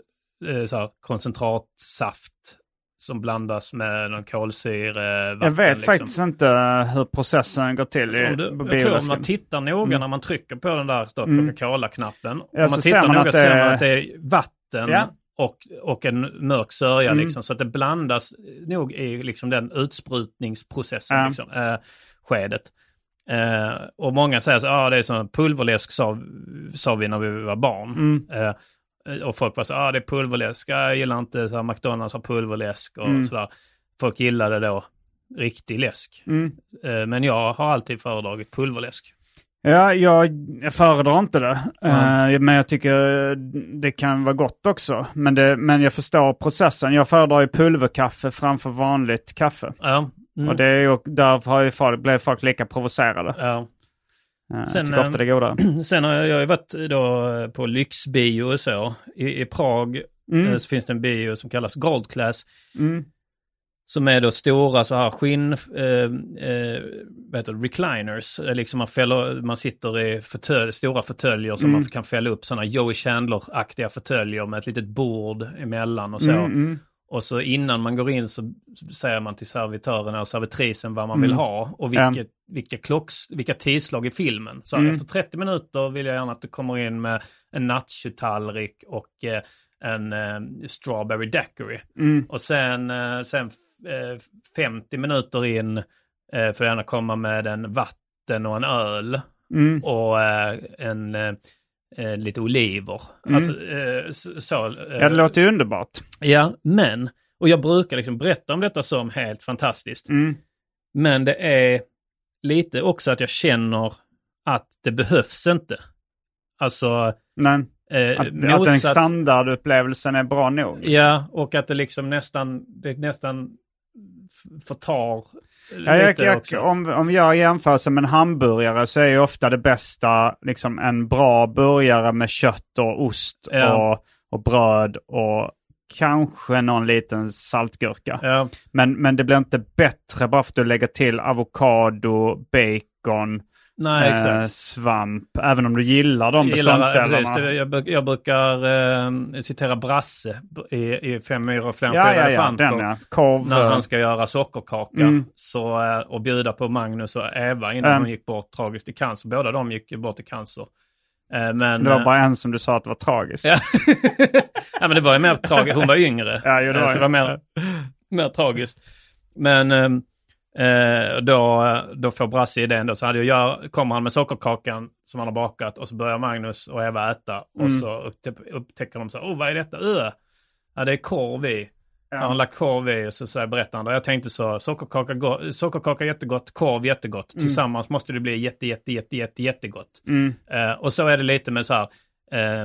eh, så här, koncentratsaft som blandas med någon kolsyre. Jag vet liksom. faktiskt inte hur processen går till Så i, du, jag tror om man tittar noga Mm. när man trycker på den där Mm. Coca-Cola-knappen. Ja, om man tittar man noga ser man att det är vatten Ja. och, och en mörk sörja Mm. liksom. Så att det blandas nog i liksom den utsprutningsprocessen, Ja. liksom, eh, skedet. Eh, och många säger så ah, det är som pulverläsk sa, sa vi när vi var barn. Mm. Eh, och folk var så ah, det är pulverläsk, Ah, jag gillar inte så här, McDonalds har pulverläsk och Mm. sådär. Folk gillade då riktig läsk. Mm. Eh, men jag har alltid föredragit pulverläsk. Ja, jag, jag föredrar inte det. Ja. Eh, men jag tycker det kan vara gott också. Men, det, men jag förstår processen. Jag föredrar ju pulverkaffe framför vanligt kaffe. Ja. Mm. Och det är ju, där har ju folk, blev folk lika provocerade. ja. Uh, Sen, tycker ofta eh, det är godare. Sen har jag, jag har varit då på lyxbio och så. I, i Prag Mm. eh, så finns det en bio som kallas Gold Class. Mm. Som är då stora så här skinn, eh, eh, vad heter det, recliners. Eh, Liksom man, fäller, man sitter i fåtölj, stora fåtöljer som Mm. man kan fälla upp sådana Joey Chandler-aktiga fåtöljer med ett litet bord emellan och så. Mm, mm. Och så innan man går in så säger man till servitörerna och servitrisen vad man vill Mm. ha och vilket, vilka, klocks, vilka tidslag i filmen. Så Mm. efter 30 minuter vill jag gärna att du kommer in med en nachotallrik och eh, en eh, strawberry daiquiri. Mm. Och sen, eh, sen eh, 50 minuter in eh, får gärna komma med en vatten och en öl Mm. och eh, en eh, lite oliver. Mm. Alltså eh, så. eh, Ja, det låter ju underbart. Ja, men, och jag brukar liksom berätta om detta som helt fantastiskt. Mm. Men det är lite också att jag känner att det behövs inte. Alltså, Nej, eh, att, att den motsatt- standardupplevelsen är bra nog. Ja, och att det liksom nästan, det nästan förtar Ja, jag, jag, om, om jag jämför med en hamburgare så är ju ofta det bästa liksom en bra burgare med kött och ost Ja. och, och bröd och kanske någon liten saltgurka. Ja, Men, men det blir inte bättre bara för att du lägger till avokado, bacon, nej, eh, svamp. Även om du gillar de Gillar- beståndsdelarna. precis, jag, jag brukar eh, citera Brasse i, i Fem myror och fem ja, ja, ja, den ja. Korv. när han ska göra sockerkaka Mm. så, eh, och bjuda på Magnus och Eva innan Mm. hon gick bort tragiskt i cancer. Båda de gick bort i cancer. Eh, Men, det var eh, bara en som du sa att det var tragiskt. ja. men det var ju mer tragiskt. Hon var yngre. Ja, jo, det var så det var mer, mer tragiskt. Men eh, eh, då, då får Brasse idén då, så hade jag, gör- kommer han med sockerkakan som han har bakat och så börjar Magnus och Eva äta Mm. och så uppte- upptäcker de så här, oh vad är detta? Uh. Ja, det är korv i. Ja. Han har lagt korv i och så säger berättar han då. Jag tänkte så, sockerkaka, go- sockerkaka jättegott, korv jättegott. Tillsammans måste det bli jätte, jätte, jätte, jätte, jättegott. Mm. Eh, och så är det lite med så här, eh,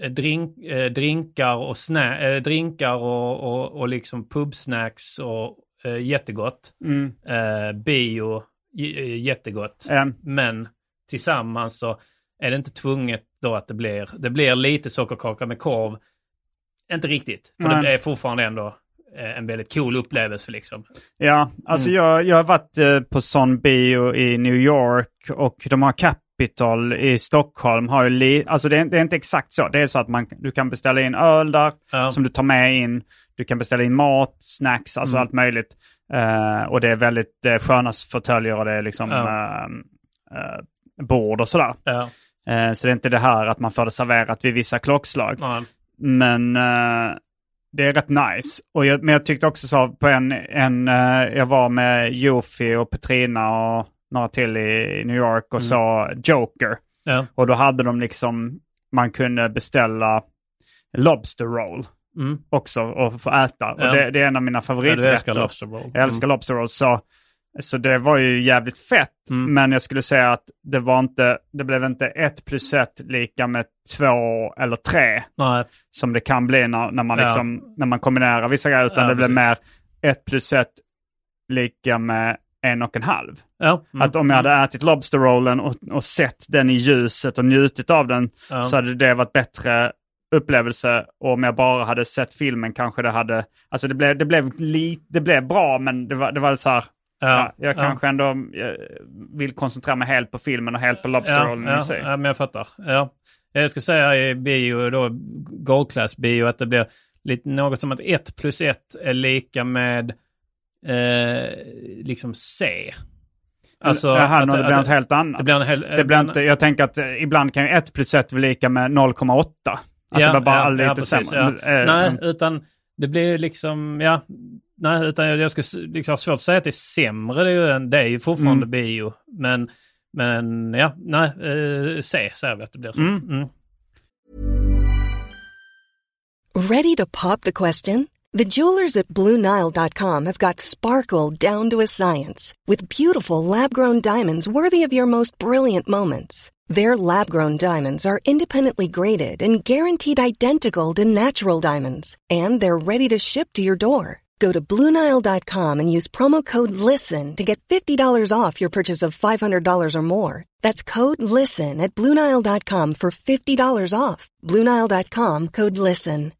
eh, drink, eh, drinkar och, snä, eh, drinkar och, och, och liksom pubsnacks och eh, jättegott. Mm. Eh, bio, eh, jättegott. Eh, Men tillsammans så är det inte tvunget då att det blir, det blir lite sockerkaka med korv. Inte riktigt, för Nej. det är fortfarande ändå eh, en väldigt cool upplevelse liksom. Ja, alltså Mm. jag, jag har varit eh, på sån bio i New York och de har cap, Capitol i Stockholm har li, alltså det är, det är inte exakt så. Det är så att man, du kan beställa in öl där Ja. som du tar med in. Du kan beställa in mat, snacks, alltså Mm. allt möjligt. Eh, och det är väldigt det är sköna fåtöljer och det är liksom Ja. eh, bord och sådär. Ja. Så det är inte det här att man får det serverat vid vissa klockslag. Ja. Men det är rätt nice. Och jag, men jag tyckte också så på en, en jag var med Jofi och Petrina och några till i New York och så Joker. Ja. Och då hade de liksom, man kunde beställa Lobster roll Mm. också och få äta. Ja. Och det, det är en av mina Ja, favoriträtter. älskar lobster roll. Jag älskar lobster roll. Så, så det var ju jävligt fett. Mm. Men jag skulle säga att det var inte, det blev inte ett plus ett lika med två eller tre Nej. som det kan bli när, när, man, Ja. liksom, när man kombinerar vissa grejer. Utan Ja, det precis. mer ett plus ett lika med en och en halv. Ja. Mm. Att om jag hade ätit lobster rollen och, och sett den i ljuset och njutit av den Ja. så hade det varit bättre upplevelse. Och om jag bara hade sett filmen kanske det hade... Alltså det blev, det blev, li, det blev bra men det var, det var så här... Ja, jag ja. kanske ändå eh, vill koncentrera mig helt på filmen och helt på lobster ja, ja, i sig. ja, men jag fattar. Ja. Jag skulle säga i bio, då, gold class bio, att det blir lite, något som att 1 plus 1 är lika med eh, liksom C. Alltså, Jaha, att- det blir att- något helt annat. Det blir en hel, Det blir inte, jag tänker att eh, ibland kan ju 1 plus 1 bli lika med 0,8. Att det var bara lite precis, sämre. ja. Eh, Nej, men- utan det blir liksom, ja, nej, utan jag skulle s- liksom ha svårt att säga att det är sämre, det är ju, en, det är ju fortfarande Mm. bio, men, men ja, nej, eh, C säger vi att det blir så. Mm. Mm. Ready to pop the question? The jewelers at BlueNile.com have got sparkle down to a science with beautiful lab grown diamonds worthy of your most brilliant moments. Their lab grown diamonds are independently graded and guaranteed identical to natural diamonds, and they're ready to ship to your door. Go to BlueNile.com and use promo code LISTEN to get $50 off your purchase of $500 or more. That's code LISTEN at BlueNile.com for $50 off. BlueNile.com code LISTEN.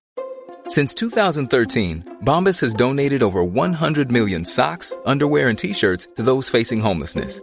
Since 2013, Bombas has donated over 100 million socks, underwear, and t-shirts to those facing homelessness.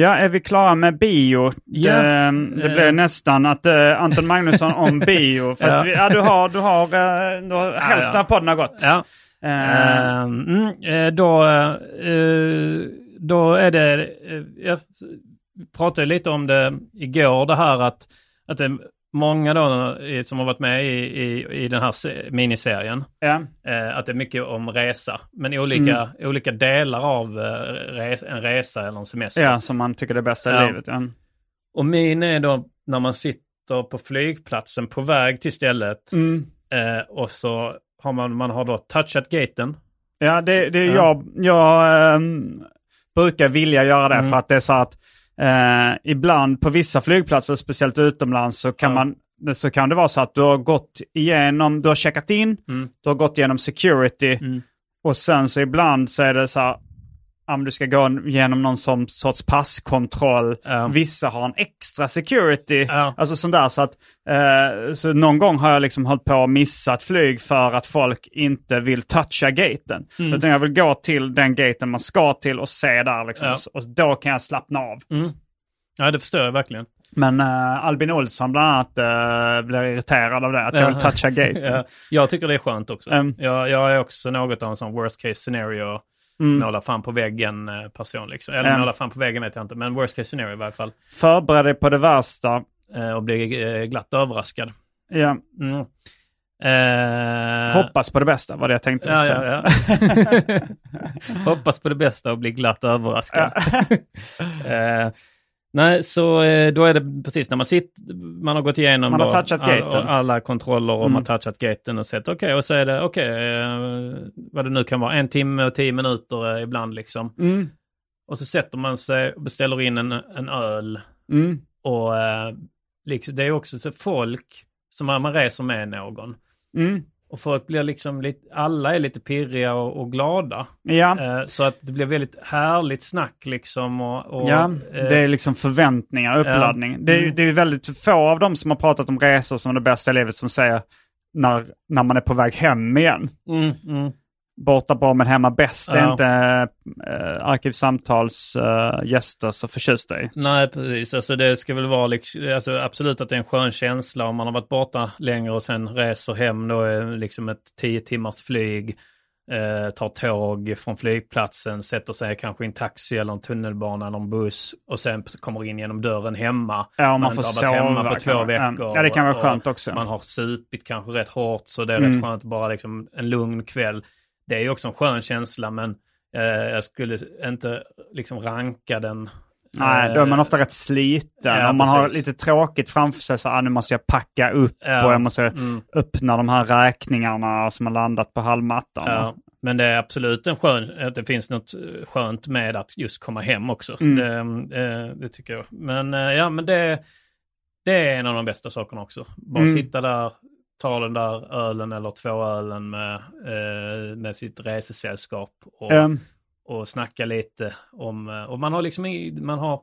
Ja, är vi klara med bio? Ja. Det, det blev nästan att eh, Anton Magnusson om bio. Fast Ja. Vi, ja, du har, du har, eh, du har hälften ja. av podden har gått. Ja. Ehm, mm, då, då är det, jag pratade lite om det igår, det här att, att det många då som har varit med i, i, i den här se- miniserien, ja. eh, att det är mycket om resa, men olika, olika delar av eh, res, en resa eller en semester. ja, som man tycker är det bästa Ja. i livet. Ja. Och min är då när man sitter på flygplatsen på väg till stället Mm. eh, och så har man, man har då touchat gaten. Ja, det, det, Ja. jag, jag ehm, brukar vilja göra det Mm. för att det är så att eh, ibland på vissa flygplatser, speciellt utomlands, så kan, Ja. man, så kan det vara så att du har gått igenom, du har checkat in, Mm. du har gått igenom security Mm. och sen så ibland så är det så här, om du ska gå igenom någon som, sorts passkontroll. Ja. Vissa har en extra security. Ja. Alltså sånt där så att, eh, så någon gång har jag liksom hållit på och missat flyg för att folk inte vill toucha gaten. Mm. Utan jag vill gå till den gaten man ska till och se där liksom. Ja. Och då kan jag slappna av. Ja, det förstår jag verkligen. Men eh, Albin Olsson bland annat uh, blir irriterad av det, att jag vill toucha gaten. Ja, jag tycker det är skönt också. Mm. Jag, jag är också något av en sån worst case scenario. Mm. Måla fan på väggen eh, person liksom. Eller Mm. måla fan på väggen vet jag inte, men worst case scenario i varje fall. Förbered dig på det värsta. Eh, och bli eh, glatt överraskad. Ja. Mm. Eh, Hoppas på det bästa var det jag tänkte Ja, ja, ja. Hoppas på det bästa och bli glatt överraskad. eh, nej, så eh, då är det precis när man sitter, man har gått igenom Man har då touchat all- alla kontroller och Mm. man har touchat gaten och sett okej, och så är det okej, eh, vad det nu kan vara, en timme och tio minuter eh, ibland liksom. Mm. Och så sätter man sig och beställer in en, en öl. Mm. Och liksom, det är också så folk som man, man reser med någon. Och folk blir liksom lite, alla är lite pirriga och, och glada. Ja. Eh, så att det blir väldigt härligt snack liksom. Och, och, ja, eh, det är liksom förväntningar, uppladdning. Det, är, Mm. det är väldigt få av dem som har pratat om resor som det bästa i livet som säger när, när man är på väg hem igen. mm, mm, Borta bra men hemma bäst. Det är Ja. inte äh, Arkivsamtals äh, gäster så förtjusta i. Nej, precis. Alltså det ska väl vara liksom, alltså absolut att det är en skön känsla om man har varit borta längre och sen reser hem då är liksom ett tio timmars flyg. Eh, tar tåg från flygplatsen, sätter sig kanske i en taxi eller en tunnelbana eller en buss och sen kommer in genom dörren hemma. Ja, man, har får varit hemma sova. på två kanske. veckor. Ja, det kan vara skönt också. Man har supit kanske rätt hårt så det är Mm. rätt skönt bara liksom en lugn kväll. Det är ju också en skön känsla men eh, jag skulle inte liksom ranka den. Nej, då är man Eh, ofta rätt sliten. ja, Om man har precis. lite tråkigt framför sig så ah, nu måste jag packa upp Ja, och jag måste mm. öppna de här räkningarna som har landat på halmmattan. Ja, men det är absolut en skön, att det finns något skönt med att just komma hem också. Mm. Det, eh, det tycker jag. Men eh, ja, men det, det är en av de bästa sakerna också. Bara Mm. sitta där, ta den där ölen eller två ölen med, eh, med sitt resesällskap och, Ehm, och snacka lite om, eh, och man har liksom, i- man har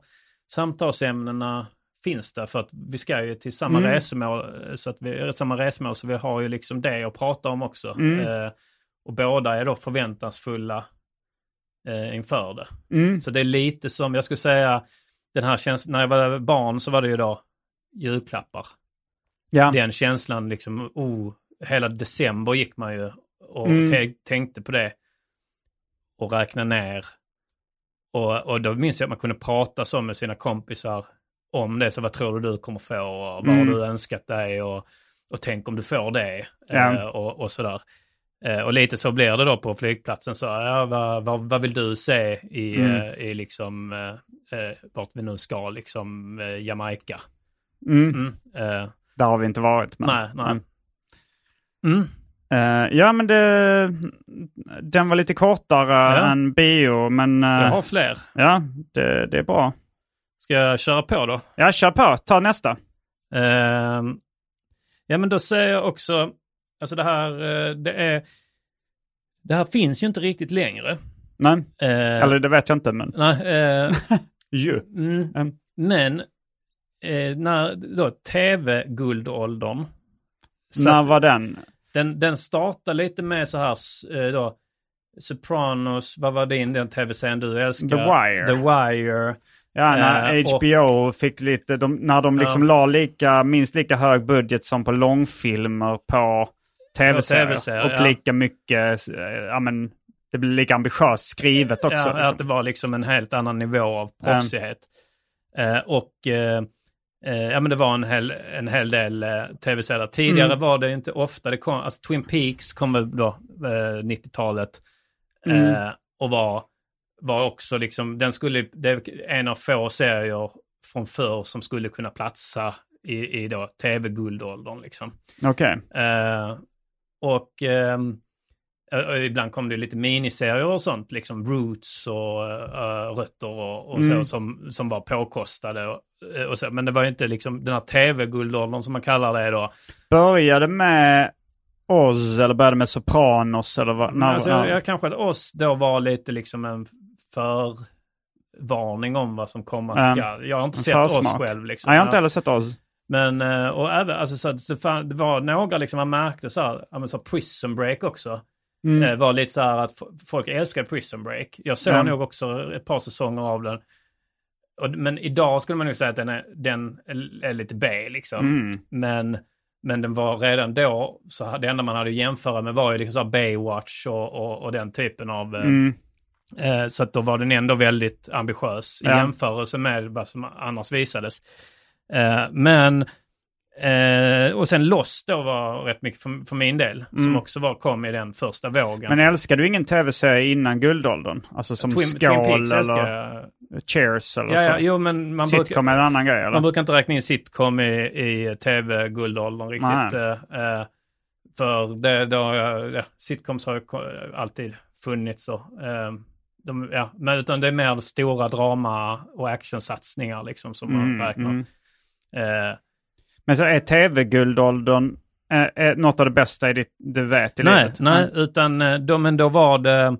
samtalsämnena finns där för att vi ska ju till samma Mm. resmål, eh, så att vi, samma resmål så vi har ju liksom det att prata om också. Mm. Eh, och båda är då förväntansfulla eh, inför det. mm, Så det är lite som, jag skulle säga, den här känslan, när jag var barn så var det ju då julklappar. Ja. Den känslan liksom, oh, hela december gick man ju och Mm. tä- tänkte på det. Och räkna ner. Och, och då minns jag att man kunde prata så med sina kompisar om det. Så vad tror du du kommer få? Och vad Mm. har du önskat dig? Och, och tänk om du får det. Ja. Eh, och, och sådär. Eh, och lite så blir det då på flygplatsen. Så, ja, vad, vad, vad vill du se i, Mm. eh, i liksom, eh, eh, vart vi nu ska, liksom eh, Jamaica? Mm. Där har vi inte varit. Men, nej, nej. Mm. Eh, ja, men det, den var lite kortare Ja. än bio, men eh, Jag har fler. ja, det, det är bra. Ska jag köra på då? Ja, kör på. Ta nästa. Ehm, ja, men då säger jag också, alltså det här, eh, det är, det här finns ju inte riktigt längre. Nej, eller det vet jag inte, men nej, ju. mm, Mm. men eh, när då tv-guldåldern, När var den? den, den startar lite med så här eh, då, Sopranos, vad var din den tv-serien du älskar? The Wire. The Wire. Ja, när Eh, och- HBO fick lite, de, när de liksom Ja. la lika, minst lika hög budget som på långfilmer på tv-serier. TV-serier, och ja. lika mycket, eh, ja men, det blir lika ambitiöst skrivet också. Ja, liksom. att det var liksom en helt annan nivå av proffsighet. Eh, och eh, ja, men det var en hel, en hel del eh, tv-serier. Tidigare Mm. var det inte ofta, det kom, alltså Twin Peaks kom väl då eh, 90-talet. Mm. Eh, och var, var också liksom, den skulle, det är en av få serier från förr som skulle kunna platsa i, i då tv-guldåldern liksom. Okej. Eh, och ehm, eh, ibland kom det lite miniserier och sånt, liksom Roots och eh, Rötter och, och Mm. så som, som var påkostade. Och, och så. Men det var ju inte liksom den här tv-guldåldern som man kallar det då. Började med Oz eller började med Sopranos eller vad? Men alltså, jag, jag kanske att oss då var lite liksom en förvarning om vad som komma skall. Jag har inte sett oss försmak. själv. Liksom. Nej, jag har inte heller sett Oz. Men, och även, alltså, så, det var några liksom man märkte så här, ja, men så Prison Break också. Mm. Eh, var lite så här att folk älskar Prison Break. Jag såg Ja. nog också ett par säsonger av den. Men idag skulle man nog säga att den är, den är, är lite B liksom. Mm. Men, men den var redan då, så det enda man hade att jämföra med var ju liksom så här Baywatch och, och, och den typen av... eh, Mm. Eh, så att då var den ändå väldigt ambitiös i Ja. jämförelse med vad som annars visades. Eh, men Eh, och sen Lost då var rätt mycket för, för min del. Som Mm. också var, kom i den första vågen. Men älskar du ingen tv-serie innan guldåldern? Alltså som Twin, Skål Twin eller. Cheers eller Ja, ja, så? jo, men man Sitcom brukar, är en annan grej eller? man brukar inte räkna in sitcom i, i tv-guldåldern riktigt. Eh, eh, för det, då, ja, sitcoms har ju alltid funnits. Och, eh, de, ja, men utan det är mer stora drama och actionsatsningar liksom som man Mm, räknar. mm. Eh, Men så är tv-guldåldern eh, är något av det bästa i ditt, du vet i nej, livet? nej, utan eh, då, men då var det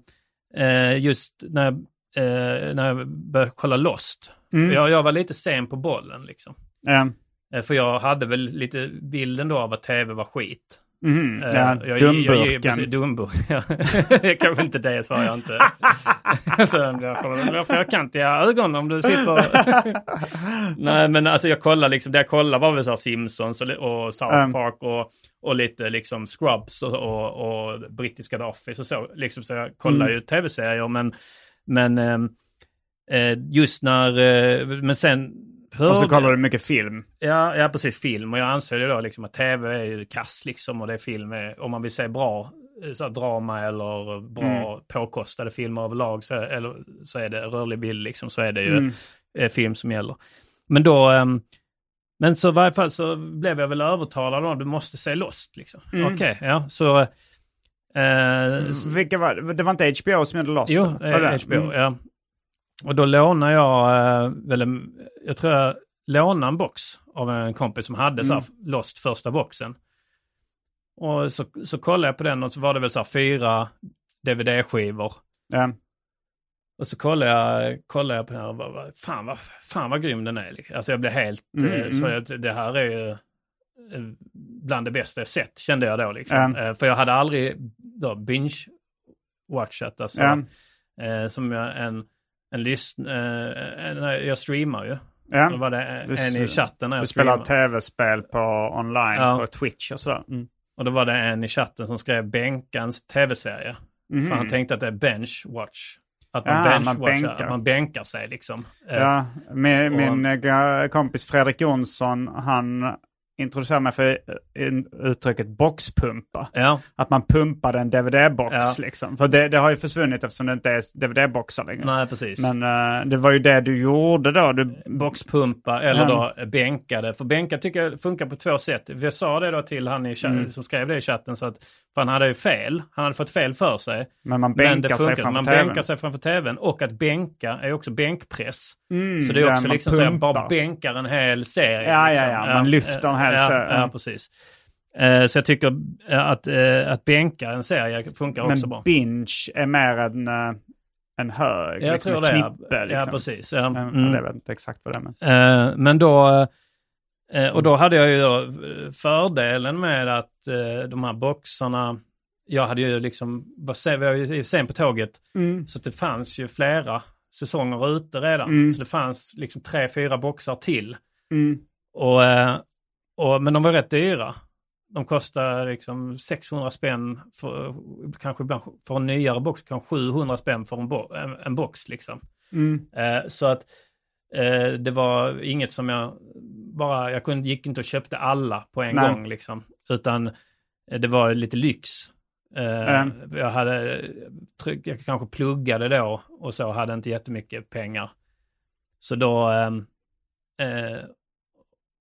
eh, just när, eh, när jag började kolla Lost. Mm. Jag, jag var lite sen på bollen liksom. Eh, För jag hade väl lite bilden då av att tv var skit. Eh, ja, jag- dumburken. Jag, dumburken. det är kanske inte det, sa jag inte. så jag kommer jag får kantiga ögon om du sitter... Nej, men alltså jag kollar liksom, det jag kollade var väl så här Simpsons och, och South Mm. Park och, och lite liksom Scrubs och, och, och brittiska The Office och så. Liksom, så jag kollar Mm. ju tv-serier, men, men eh, just när... Eh, men sen... Och så hörde- kollar du mycket film. Ja, ja, precis. Film. Och jag anser ju då liksom att tv är ju kass liksom och det är film. Är, om man vill se bra eh, så drama eller bra Mm. påkostade filmer överlag så, eller, så är det rörlig bild liksom så är det ju Mm. eh, film som gäller. Men då, ehm, men så i varje fall så blev jag väl övertalad om du måste se Lost liksom. Mm. Okej, ja, så... Eh, Vilka var det? Det var inte HBO som gjorde Lost? Jo, då? Det? eh, HBO, Mm. ja. Och då lånade jag, eh, väl, en- jag tror jag lånade en box av en kompis som hade så här, Mm. Lost första boxen. Och så, så kollade jag på den och så var det väl så här fyra DVD-skivor. Ja. Och så kollade jag, kollade jag på den och bara, fan, vad, fan vad grym den är. liksom. Alltså jag blev helt, Mm, eh, så mm. jag, det här är ju eh, bland det bästa jag sett, kände jag då. Liksom. Eh, För jag hade aldrig då binge-watchat. Alltså, eh, som jag, en, en lyssn... Eh, jag streamar ju. Ja. Då var det en, Du i chatten när Du jag spelar streamar. tv-spel på online Ja. på Twitch och sådär. Mm. Och då var det en i chatten som skrev Bänkans tv-serie. Mhm. För han tänkte att det är bench watch. Att man, Ja, man bänkar. att man bänkar sig liksom. Ja, min, och- min eh, kompis Fredrik Jonsson, han introducerade mig för eh, uttrycket boxpumpa. Ja, Att man pumpade en DVD-box Ja. liksom. För det, det har ju försvunnit eftersom det inte är DVD-boxar längre. nej precis. Men eh, det var ju det du gjorde då. Du, Boxpumpa eller Ja. då bänkade. För bänka tycker jag funkar på två sätt. Jag sa det då till han i Mm. som skrev det i chatten. Så att, för han hade ju fel. Han hade fått fel för sig. men man bänkar sig framför Man tvn. bänkar sig framför tvn. Och att bänka är också bänkpress. Mm, så det är också man liksom så jag pumpar. bara bänkar en hel serie. Ja, ja, liksom. ja. Man lyfter en hel ja, serie. Ja, precis. Eh, Så jag tycker eh, att, eh, att bänka en serie funkar också Men bra. binge är mer en, en hög, Jag liksom tror ett det. knippe. Liksom. Ja, precis. Ja. Men, Mm. Jag vet inte exakt vad det är. Men... Men då, och då hade jag ju fördelen med att de här boxarna, jag hade ju liksom, var vi var ju sen på tåget, Mm. så det fanns ju flera säsonger ute redan. Mm. Så det fanns liksom tre, fyra boxar till. Mm. Och, och, men de var rätt dyra. De kostar liksom 600 spänn, för, kanske ibland för en nyare box, kanske 700 spänn för en, bo, en, en box liksom. Mm. Eh, så att eh, det var inget som jag bara, jag kunde, gick inte och köpte alla på en Nej. gång liksom. Utan eh, det var lite lyx. Eh, Mm. Jag hade, jag kanske pluggade då och så, hade inte jättemycket pengar. Så då, ehm, eh,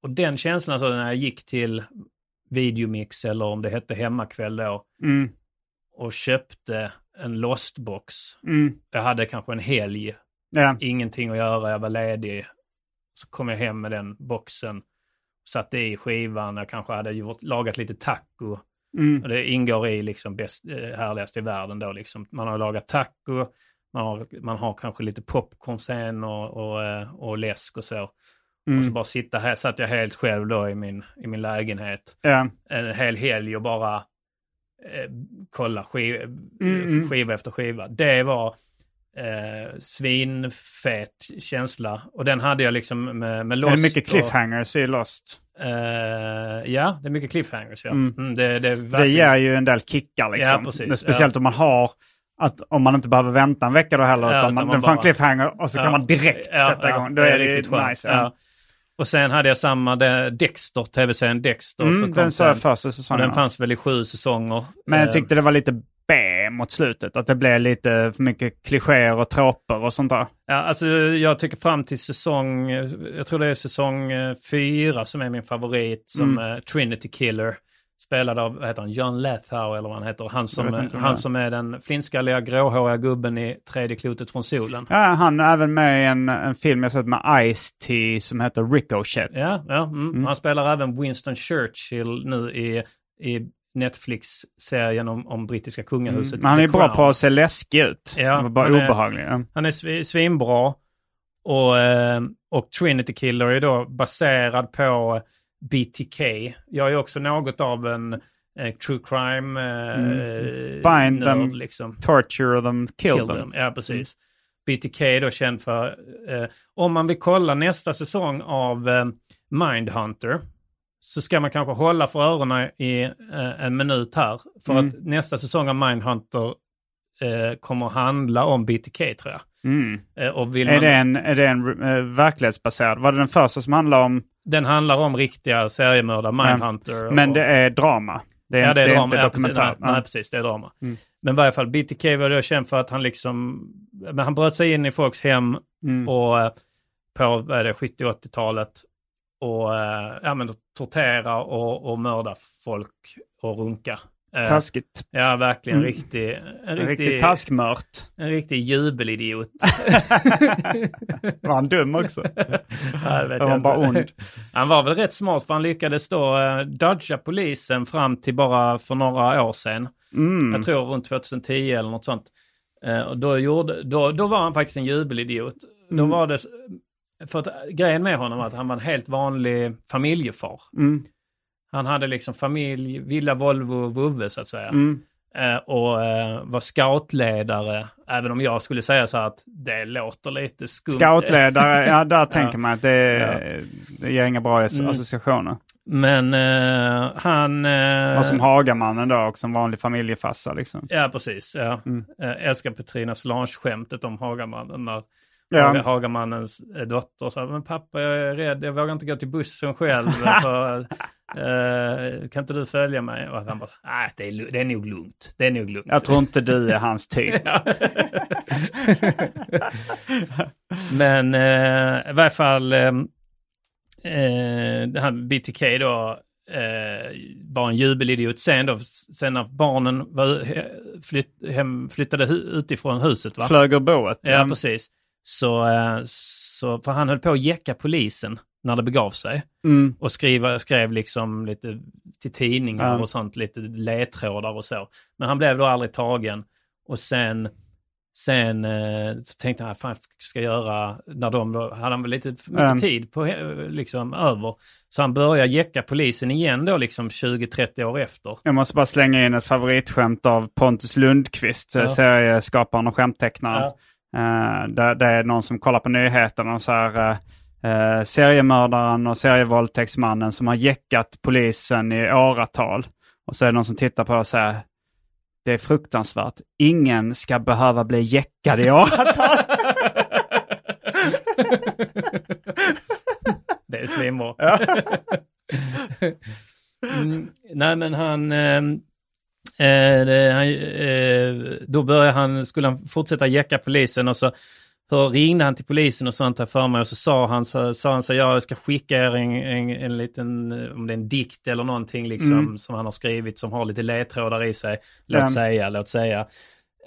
och den känslan alltså när jag gick till Videomix eller om det hette Hemmakväll då Mm. och köpte en Lost-box. Mm. Jag hade kanske en helg Ja. ingenting att göra, jag var ledig. Så kom jag hem med den boxen, satte i skivan, jag kanske hade gjort, lagat lite taco. Mm. Och det ingår i liksom bäst, eh, härligast i världen då liksom. Man har lagat taco, man har, man har kanske lite popcorn sen och, och, eh, och läsk och så. Mm. Och så bara sitta här, satt jag helt själv då i min, i min lägenhet. Ja. En hel helg och bara eh, kolla skiv, Mm, mm. skiva efter skiva. Det var eh, svinfet känsla. Och den hade jag liksom med, med Är Lost. det mycket och- cliffhangers i Lost? Eh, ja, det är mycket cliffhangers. Ja. Mm. Mm, det, det, är Det verkligen- ger ju en del kickar liksom. Ja, precis. Är speciellt om man har att om man inte behöver vänta en vecka då heller, Ja, utan man, den får en bara- cliffhanger och så Ja. kan man direkt Ja, sätta ja, igång. Då det är det riktigt nice. Och sen hade jag samma det, Dexter, tv-serien Dexter. Mm, den såg jag första säsongen. Den fanns väl i sju säsonger. Men jag Eh, tyckte det var lite B mot slutet. Att det blev lite för mycket klichéer och tråper och sånt där. Ja, alltså jag tycker fram till säsong, jag tror det är säsong eh, fyra som är min favorit, som Mm. eh, Trinity Killer. Spelad av, vad heter han, John Lithgow eller vad han heter. Han som, är. han som är den flintskalliga gråhåriga gubben i tredje klotet från solen. Ja, han är även med i en, en film jag sett med Ice-T som heter Ricochet. Ja, ja mm. han spelar även Winston Churchill nu i, i Netflix-serien om, om brittiska kungahuset. Mm. han är bra på att se läskig ut. Ja, Ja, bara han är- obehaglig. Ja. Han är svi- svinbra. Och, eh, och Trinity Killer är då baserad på BTK. Jag är också något av en eh, true crime eh, Bind nörd, them, liksom. torture them, kill, them. Ja, precis. BTK är då känd för, eh, om man vill kolla nästa säsong av eh, Mindhunter så ska man kanske hålla för öronen i eh, en minut här. För Mm. att nästa säsong av Mindhunter eh, kommer handla om BTK tror jag. Mm. Eh, och vill Är man, det en, är det en eh, verklighetsbaserad? Var det den första som handlade om... Den handlar om riktiga seriemördare, Mindhunter. Men och, det är drama? Det är, ja, det är, det är inte ja, precis, dokumentär? nej, nej, precis, det är drama. Mm. Men i varje fall, BTK var då känd för att han liksom, men han bröt sig in i folks hem Mm. och eh, på vad är det, 70-80-talet och ja, men, tortera och, och mörda folk och runka. Eh, Taskigt. Ja, verkligen. Mm. Riktig, en, En riktig, riktigt taskmört. en riktig jubelidiot. Var han dum också? Ja, det vet Han var bara inte. ond. Han var väl rätt smart för han lyckades då uh, dodga polisen fram till bara för några år sedan. Mm. Jag tror runt 2010 eller något sånt. Eh, och då, gjorde, då, då var han faktiskt en jubelidiot. Då Mm. var det, för att grejen med honom var att han var en helt vanlig familjefar. Mm. Han hade liksom familj, villa, Volvo, vovve så att säga. Mm. Eh, och eh, var scoutledare, även om jag skulle säga så här att det låter lite skumt. Scoutledare, ja där tänker Ja. man att det, det ger inga bra Mm. associationer. Men eh, han... Eh, Och som Hagamannen då, och som vanlig familjefarsa liksom. Ja, precis. Ja. Mm. Jag älskar Petrina Solange-skämtet om Hagamannen. När Ja. Haga, Hagamannens eh, dotter sa, men pappa jag är rädd, jag vågar inte gå till bussen själv. för, eh, kan inte du följa mig? Och han bara, nej det är, det är nog lugnt. Det är nog lugnt. Jag tror inte du är hans typ. Men eh, i varje fall, eh, det här BTK då eh, var en jubelidiot. Sen då, sen när barnen var, flytt, hem, flyttade hu, utifrån huset va? Flög ur boet. Ja, precis. Så, så, för han höll på att jäcka polisen när det begav sig. Mm. Och skriva, skrev liksom lite till tidningar Ja. och sånt, lite ledtrådar och så. Men han blev då aldrig tagen. Och sen, sen eh, så tänkte han, fan ska jag göra, när de då, hade han väl lite mycket Mm. tid på, eh, liksom över. Så han började jäcka polisen igen då liksom 20-30 år efter. Jag måste bara slänga in ett favoritskämt av Pontus Lundqvist, Ja. ja. serieskaparen och skämttecknaren. Ja. Eh, där, det är någon som kollar på nyheterna och så här, eh, eh, seriemördaren och serievåldtäktsmannen som har jäckat polisen i åratal. Och så är det någon som tittar på det och säger det är fruktansvärt. Ingen ska behöva bli jäckad i åratal. Det är svinbra. mm, nej men han, eh, eh, det, han eh, då började han, skulle han fortsätta jäcka polisen och så så ringde han till polisen och sånt här för mig och så sa han så, sa han så ja, jag ska skicka er en, en, en liten, eh, om det är en dikt eller någonting liksom Mm. som han har skrivit som har lite ledtrådar i sig. Låt Ja. säga, låt säga.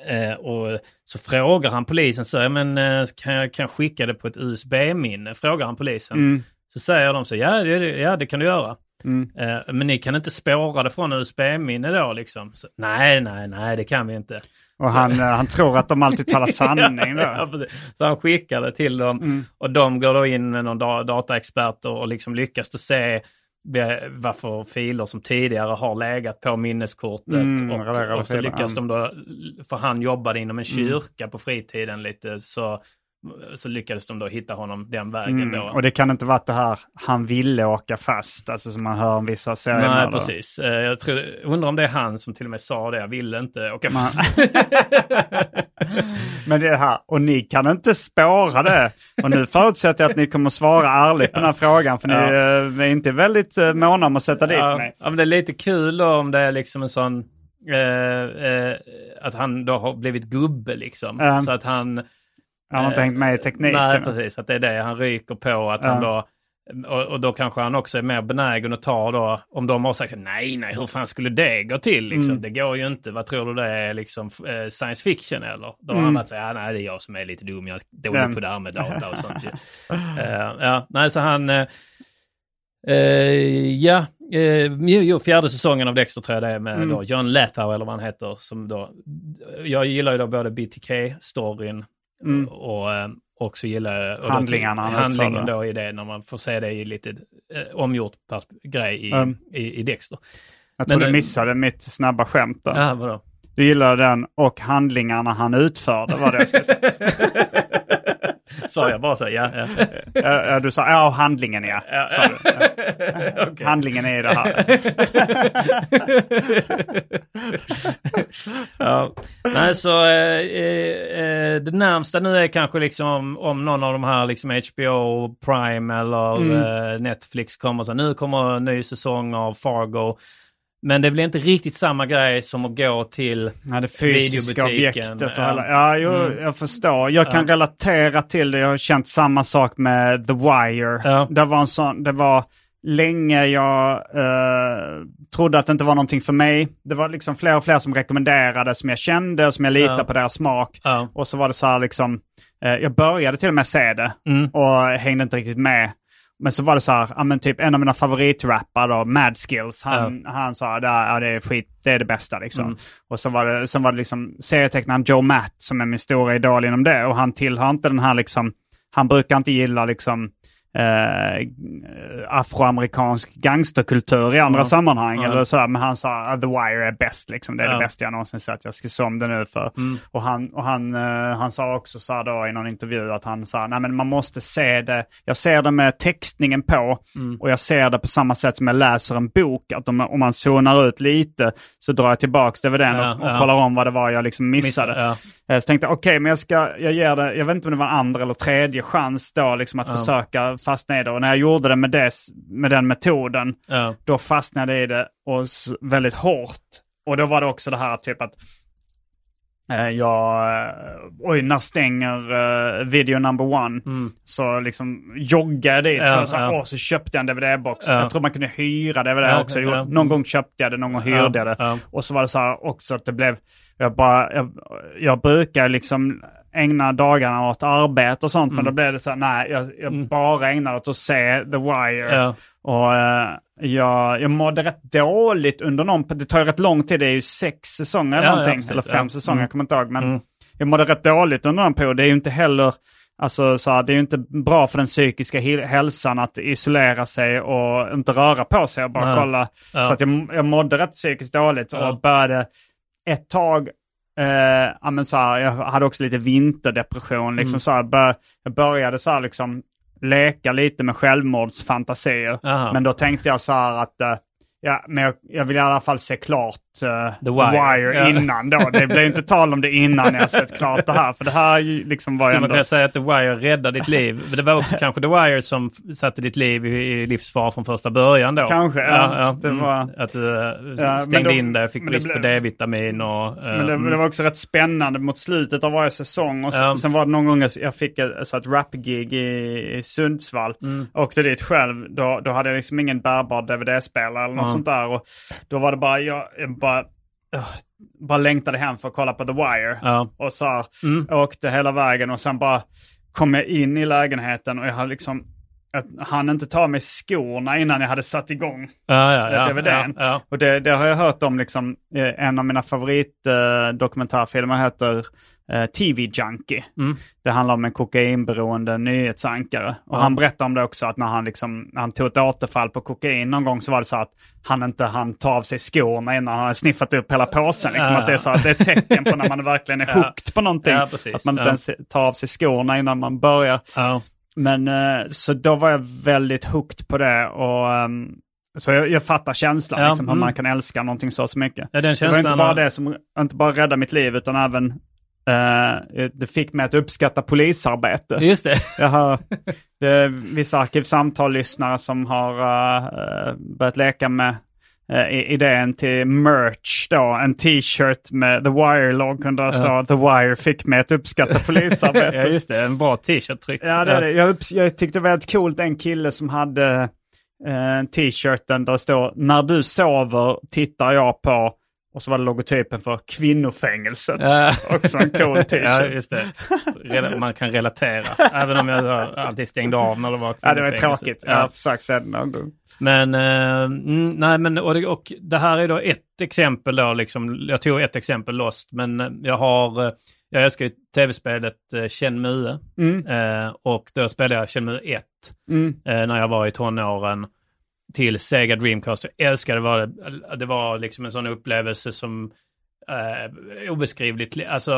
Eh, och så frågar han polisen så, ja, men eh, kan jag, kan jag skicka det på ett USB-minne? Frågar han polisen. Mm. Så säger de så, ja det- ja, det kan du göra. Mm. Eh, men ni kan inte spåra det från USB-minne då liksom? Så, nej, nej, nej, det kan vi inte. Och han, eh, han tror att de alltid talar sanning Ja, så han skickar det till dem Mm. och de går då in med någon da- dataexpert och, liksom lyckas då se ve- vad för filer som tidigare har legat på minneskortet. Mm, och, och så lyckas de då, för han jobbade inom en Mm. kyrka på fritiden lite, så så lyckades de då hitta honom den vägen då. Mm. Och det kan inte varit det här, han ville åka fast, alltså som man hör om vissa serier. Nej, precis. Eh, Jag tror, undrar om det är han som till och med sa det, jag ville inte åka Man- fast. Men det är här, och ni kan inte spåra det. Och nu förutsätter jag att ni kommer svara ärligt på den här frågan, för ni Ja. eh, är inte väldigt eh, måna om att sätta dit ja, mig. ja, men det är lite kul då om det är liksom en sån, eh, eh, att han då har blivit gubbe liksom. Ja. Så att han... Han har inte eh, hängt med i tekniken. Nej, precis. Att det är det han ryker på. Att han då, och, och då kanske han också är mer benägen att ta då, om de har sagt nej, nej, hur fan skulle det gå till? Liksom, Mm. Det går ju inte. Vad tror du det är, liksom, eh, science fiction eller? Då har Mm. han så här, nej, det är jag som är lite dum, jag är dålig Vem? på det här med data och sånt. ju." Eh, ja, nej, så han... eh, eh, ja, eh, jo, fjärde säsongen av Dexter tror jag det är med Mm. John Lethal eller vad han heter. Som då, jag gillar ju då både BTK-storyn Mm. och eh, också gillar jag... och då- Handlingarna han Handlingen då i det, när man får se det i lite eh, omgjort grej i, Mm. i, i Dexter. Jag tror Men, du missade mitt snabba skämt där. Ja, vadå? Du gillade den och handlingarna han utförde var det jag skulle säga. Sa jag bara så? Ja, ja. Ja, du sa ja, handlingen ja. Ja. Sa du. Ja. Okej. Handlingen är det här. ja. Nej, så eh, eh, det närmsta nu är kanske liksom om någon av de här liksom HBO, Prime eller Mm. eh, Netflix kommer så nu kommer en ny säsong av Fargo. Men det blir inte riktigt samma grej som att gå till Ja, det fysiska objektet och Ja. hela. Ja, jo, Mm. jag förstår. Jag kan Ja. relatera till det. Jag har känt samma sak med The Wire. Ja. Det var en sån, det var länge jag eh, trodde att det inte var någonting för mig. Det var liksom fler och fler som rekommenderade, som jag kände och som jag litade Ja. på deras smak. Ja. Och så var det så här liksom, eh, jag började till och med se det Mm. och hängde inte riktigt med. Men så var det så här, ja men typ en av mina favoritrappar då, Mad Skills, han, han sa "Det- ja, det är skit, det är det bästa liksom. Mm. Och så var det, sen var det liksom serietecknaren Joe Matt som är min stora idol inom det. Och han tillhör inte den här liksom, han brukar inte gilla liksom eh, afroamerikansk gangsterkultur i andra Ja. sammanhang. Ja. Eller så här, men han sa att The Wire är bäst, liksom. det är Ja. det bästa jag någonsin sett. Jag ska se om det nu för. Mm. Och, han, och han, eh, han sa också så här då i någon intervju att han sa, nej men man måste se det, jag ser det med textningen på Mm. och jag ser det på samma sätt som jag läser en bok. Att om, om man zonar ut lite så drar jag tillbaks DVDn Ja, och, och ja. kollar om vad det var jag liksom missade. Ja. Eh, Så tänkte jag, okej, men jag ska, jag ger det, jag vet inte om det var en andra eller tredje chans då, liksom att försöka fastna i det. Och när jag gjorde det med, det, med den metoden, Ja. då fastnade jag i det och väldigt hårt. Och då var det också det här typ att eh, jag, eh, oj, när stänger eh, video number one? Mm. Så liksom joggade jag dit, Ja, så, ja. åh, så köpte jag en DVD-box. Ja. Jag tror man kunde hyra DVD Ja, också. ja. Någon gång köpte jag det, någon gång hyrde jag det. Och så var det så här också att det blev, jag bara, jag, jag brukar liksom ägna dagarna åt arbete och sånt, men då blev det så här, nej, jag, jag bara ägnade åt att se The Wire. Ja. Och eh, jag, jag mådde rätt dåligt under någon, det tar ju rätt lång tid, det är ju sex säsonger eller Ja, ja, någonting, precis. eller fem Ja. säsonger, Mm. jag kommer inte ihåg, men Mm. jag mådde rätt dåligt under den perioden. Det är ju inte heller, alltså så här, det är ju inte bra för den psykiska hälsan att isolera sig och inte röra på sig och bara Ja. kolla. Ja. Så att jag, jag mådde rätt psykiskt dåligt Ja. och började ett tag, eh, ja, men så här, jag hade också lite vinterdepression. Liksom, Mm. så här, bör, jag började så här, liksom, leka lite med självmordsfantasier. Aha. Men då tänkte jag så här att eh, Ja, men jag, jag vill i alla fall se klart eh, The Wire. Ja. innan då. Det blev inte tal om det innan jag sett klart det här. För det här liksom var Skulle ändå... man kunna säga att The Wire räddade ditt liv? Men Det var också kanske The Wire som satte ditt liv i, livsfara från första början då? Kanske, ja. Det mm. var- Att du eh, men stängde då- in dig, fick men det brist på blev- D-vitamin och... eh, Men det, mm. det var också rätt spännande mot slutet av varje säsong. Och sen, Ja. sen var det någon gång jag- fick ett, så ett rap-gig i, i Sundsvall. Mm. Åkte dit själv. Då, då hade jag liksom ingen bärbar DVD-spelare eller något Ja. sånt där. Och då var det bara, jag, jag bara, uh, bara längtade hem för att kolla på The Wire. Ja. Och så här, Mm. åkte hela vägen och sen bara kom jag in i lägenheten och jag hade liksom att han inte tar mig skorna innan jag hade satt igång Ja, ja, ja. eh, DVDn. Ja, ja. Och det, det har jag hört om, liksom, eh, en av mina favoritdokumentärfilmer eh, heter eh, TV Junkie. Mm. Det handlar om en kokainberoende nyhetsankare. Och Ja. han berättar om det också, att när han, liksom, när han tog ett återfall på kokain någon gång så var det så att han inte han ta av sig skorna innan han hade sniffat upp hela påsen. Liksom, Ja. att det, är så att det är ett tecken på när man verkligen är Ja. hooked på någonting. Ja, att man inte ens tar av sig skorna innan man börjar. Ja. Men eh, så då var jag väldigt hooked på det och ehm, så jag, jag fattar känslan, Ja, liksom, hur mm. man kan älska någonting så, så mycket. Ja, det var inte bara det som inte bara räddade mitt liv utan även eh, det fick mig att uppskatta polisarbete. Just det. Jag har det vissa arkivsamtal-lyssnare som har eh, börjat leka med i- idén till merch då, en t-shirt med The Wire-loggan där det står The Wire fick mig att uppskatta polisarbete. ja, just det. En bra t-shirt-tryck. Ja, det är det. Jag, jag tyckte det var väldigt coolt en kille som hade t-shirten där det står När du sover tittar jag på och så var det logotypen för kvinnofängelset. Också en cool t-shirt. Ja, just det. Man kan relatera. Även om jag alltid stängde av när det var Ja, det var tråkigt. Jag har försökt se det någon gång. Men, eh, mm, nej men, och det, och det här är då ett exempel då, liksom, jag tog ett exempel Lost, men eh, jag har, eh, jag älskar ju tv-spelet eh, Shenmue, Mm. eh, och då spelade jag Shenmue 1 Mm. eh, när jag var i tonåren till Sega Dreamcast. Jag älskade det, var, det var liksom en sån upplevelse som eh, obeskrivligt, li- alltså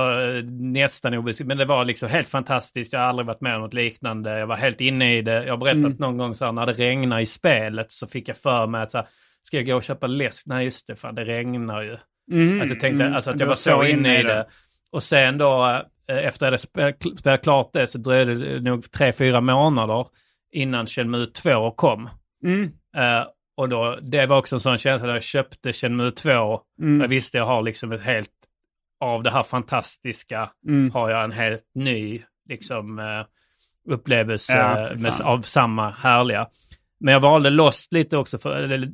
nästan obeskrivligt, men det var liksom helt fantastiskt. Jag har aldrig varit med om något liknande. Jag var helt inne i det. Jag har berättat Mm. någon gång så här, när det regnar i spelet så fick jag för mig att så här, ska jag gå och köpa läsk? Nej just det, fan det regnar ju. Mm. Att jag tänkte Mm. alltså, att jag var så inne i det. Och sen då, eh, efter jag hade spelat, klart det så dröjde det nog tre, fyra månader innan Shenmue 2 kom. Mm. Eh, och då, det var också en sån känsla när jag köpte Shenmue 2. Mm. Jag visste jag har liksom ett helt, av det här fantastiska, Mm. har jag en helt ny liksom eh, upplevelse Ja, med, av samma härliga. Men jag valde Lost lite också för, eller,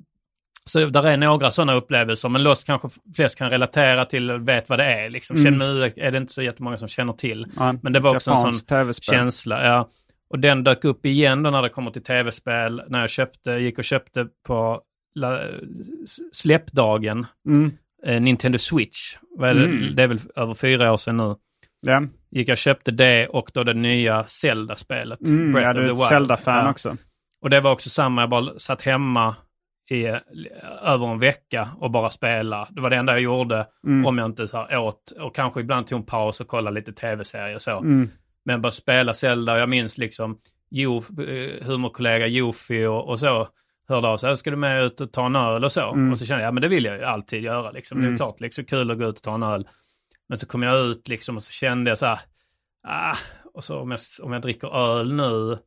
så där är några sådana upplevelser, men Lost kanske flest kan relatera till, vet vad det är. Liksom. Mm. Shenmue är det inte så jättemånga som känner till. Ja, Men det var också en sån känsla. Ja. Och den dök upp igen då när det kommer till tv-spel. När jag köpte, gick och köpte på la, släppdagen Mm. eh, Nintendo Switch. Vad är det? Mm. det är väl över fyra år sedan nu. Ja. Gick jag och köpte det och då det nya Zelda-spelet. Mm, Breath ja, du är ett. Zelda-fan Ja. också. Och det var också samma, jag bara satt hemma i eh, över en vecka och bara spela. Det var det enda jag gjorde Mm. om jag inte så här åt och kanske ibland tog en paus och kollade lite tv-serier och så. Mm. Men bara spela Zelda, jag minns liksom jo, eh, humorkollega Jofi och, och så hörde av sig, ska du med ut och ta en öl och så? Mm. Och så kände jag, ja men det vill jag ju alltid göra liksom. Det är Mm. klart, liksom kul att gå ut och ta en öl. Men så kom jag ut liksom och så kände jag så här, ah, och så om jag, om jag dricker öl nu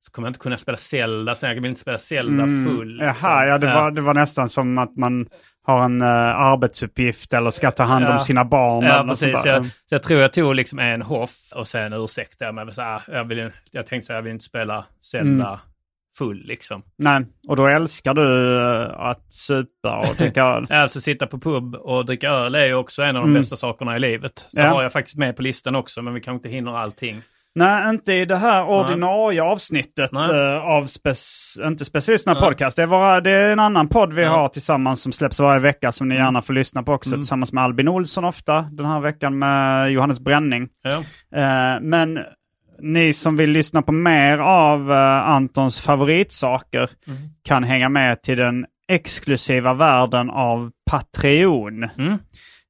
så kommer jag inte kunna spela Zelda sen, jag vill inte spela Zelda full. liksom. Mm. Jaha, ja, det, Var, det var nästan som att man har en uh, arbetsuppgift eller ska ta hand om Ja. sina barn. Ja, precis. Jag, så jag tror jag tog liksom en hoff och sen ursäktade jag mig. Så här, jag, vill, jag tänkte så här, jag vill inte spela Zelda Mm. full liksom. Nej, och då älskar du eh, att supa och dricka öl. Alltså sitta på pub och dricka öl är ju också en av de Mm. bästa sakerna i livet. Det Ja. har jag faktiskt med på listan också, men vi kanske inte hinner allting. Nej, inte i det här ordinarie avsnittet Nej. eh, av spec- inte Specialisterna Nej. Podcast. Det är, bara, det är en annan podd vi Ja. har tillsammans som släpps varje vecka som ni Mm. gärna får lyssna på också Mm. tillsammans med Albin Olsson ofta. Den här veckan med Johannes Bränning. Ja. Eh, men ni som vill lyssna på mer av eh, Antons favoritsaker Mm. kan hänga med till den exklusiva världen av Patreon. Mm.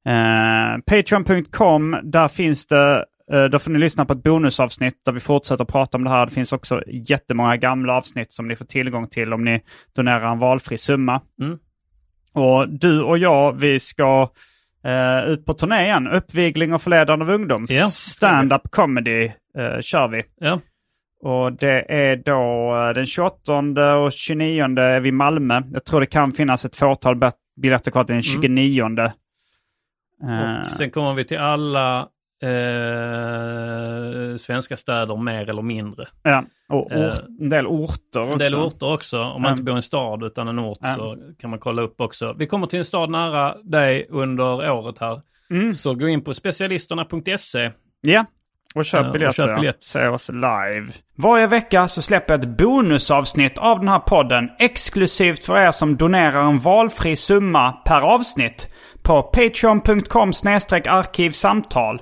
Eh, Patreon.com, där finns det, eh, där får ni lyssna på ett bonusavsnitt där vi fortsätter prata om det här. Det finns också jättemånga gamla avsnitt som ni får tillgång till om ni donerar en valfri summa. Mm. Och du och jag, vi ska eh, ut på turné igen. Uppvigling och förledande av ungdom. Ja, Stand-up comedy eh, kör vi. Ja. Och det är då eh, den 28 och 29 är vi i Malmö. Jag tror det kan finnas ett fåtal biljetter kvar till den 29. Eh, Och sen kommer vi till alla eh, svenska städer mer eller mindre. ja, och eh, en del orter också. En del orter också. Om man Ja. inte bor i en stad utan en ort Ja. så kan man kolla upp också. Vi kommer till en stad nära dig under året här. Mm. Så gå in på specialisterna.se Ja, Och köp Ja, biljetter. och biljett. Se oss live. Varje vecka så släpper jag ett bonusavsnitt av den här podden exklusivt för er som donerar en valfri summa per avsnitt på patreon.com arkivsamtal.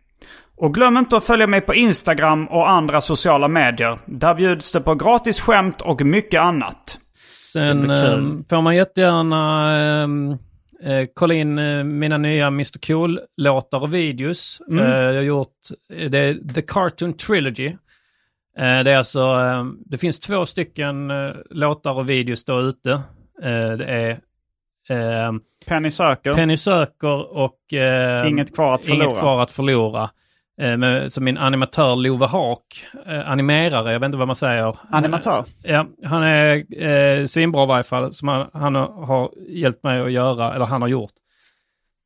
Och glöm inte att följa mig på Instagram och andra sociala medier. Där bjuds det på gratis skämt och mycket annat. Sen blir kul. eh, får man jättegärna eh, eh, kolla in eh, mina nya Mr Cool-låtar och videos. Mm. Eh, jag har gjort, det är The Cartoon Trilogy. Eh, det är alltså, eh, det finns två stycken eh, låtar och videos då ute. Eh, det är eh, Penny söker. Penny söker och eh, Inget kvar att förlora. Inget kvar att förlora. Eh, med, som min animatör Love Haak, eh, animerare, jag vet inte vad man säger. Animatör? Ja, han är eh, svinbra i varje fall. Som han, han har- hjälpt mig att göra, eller han har gjort.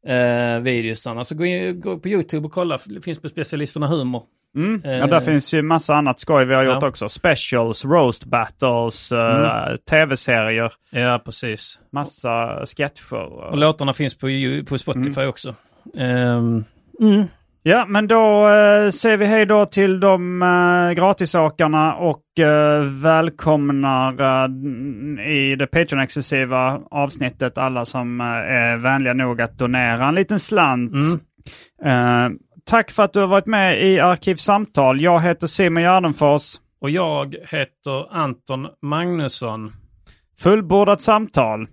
Eh, videosarna. Så gå, in, gå på YouTube och kolla, det finns på specialisterna humor. Mm. Ja, Eh, där finns ju massa annat skoj vi har gjort ja. också. Specials, roast battles, eh, tv-serier, Ja, precis. massa sketcher. Och låtarna finns på, på Spotify också. Ehm, Ja, men då eh, säger vi hej då till de uh, gratisåkarna och eh, välkomnar eh, i det Patreon-exklusiva avsnittet alla som eh, är vänliga nog att donera en liten slant. Eh, tack för att du har varit med i Arkivsamtal. Jag heter Simon Gärdenfors. och jag heter Anton Magnusson. Fullbordat samtal.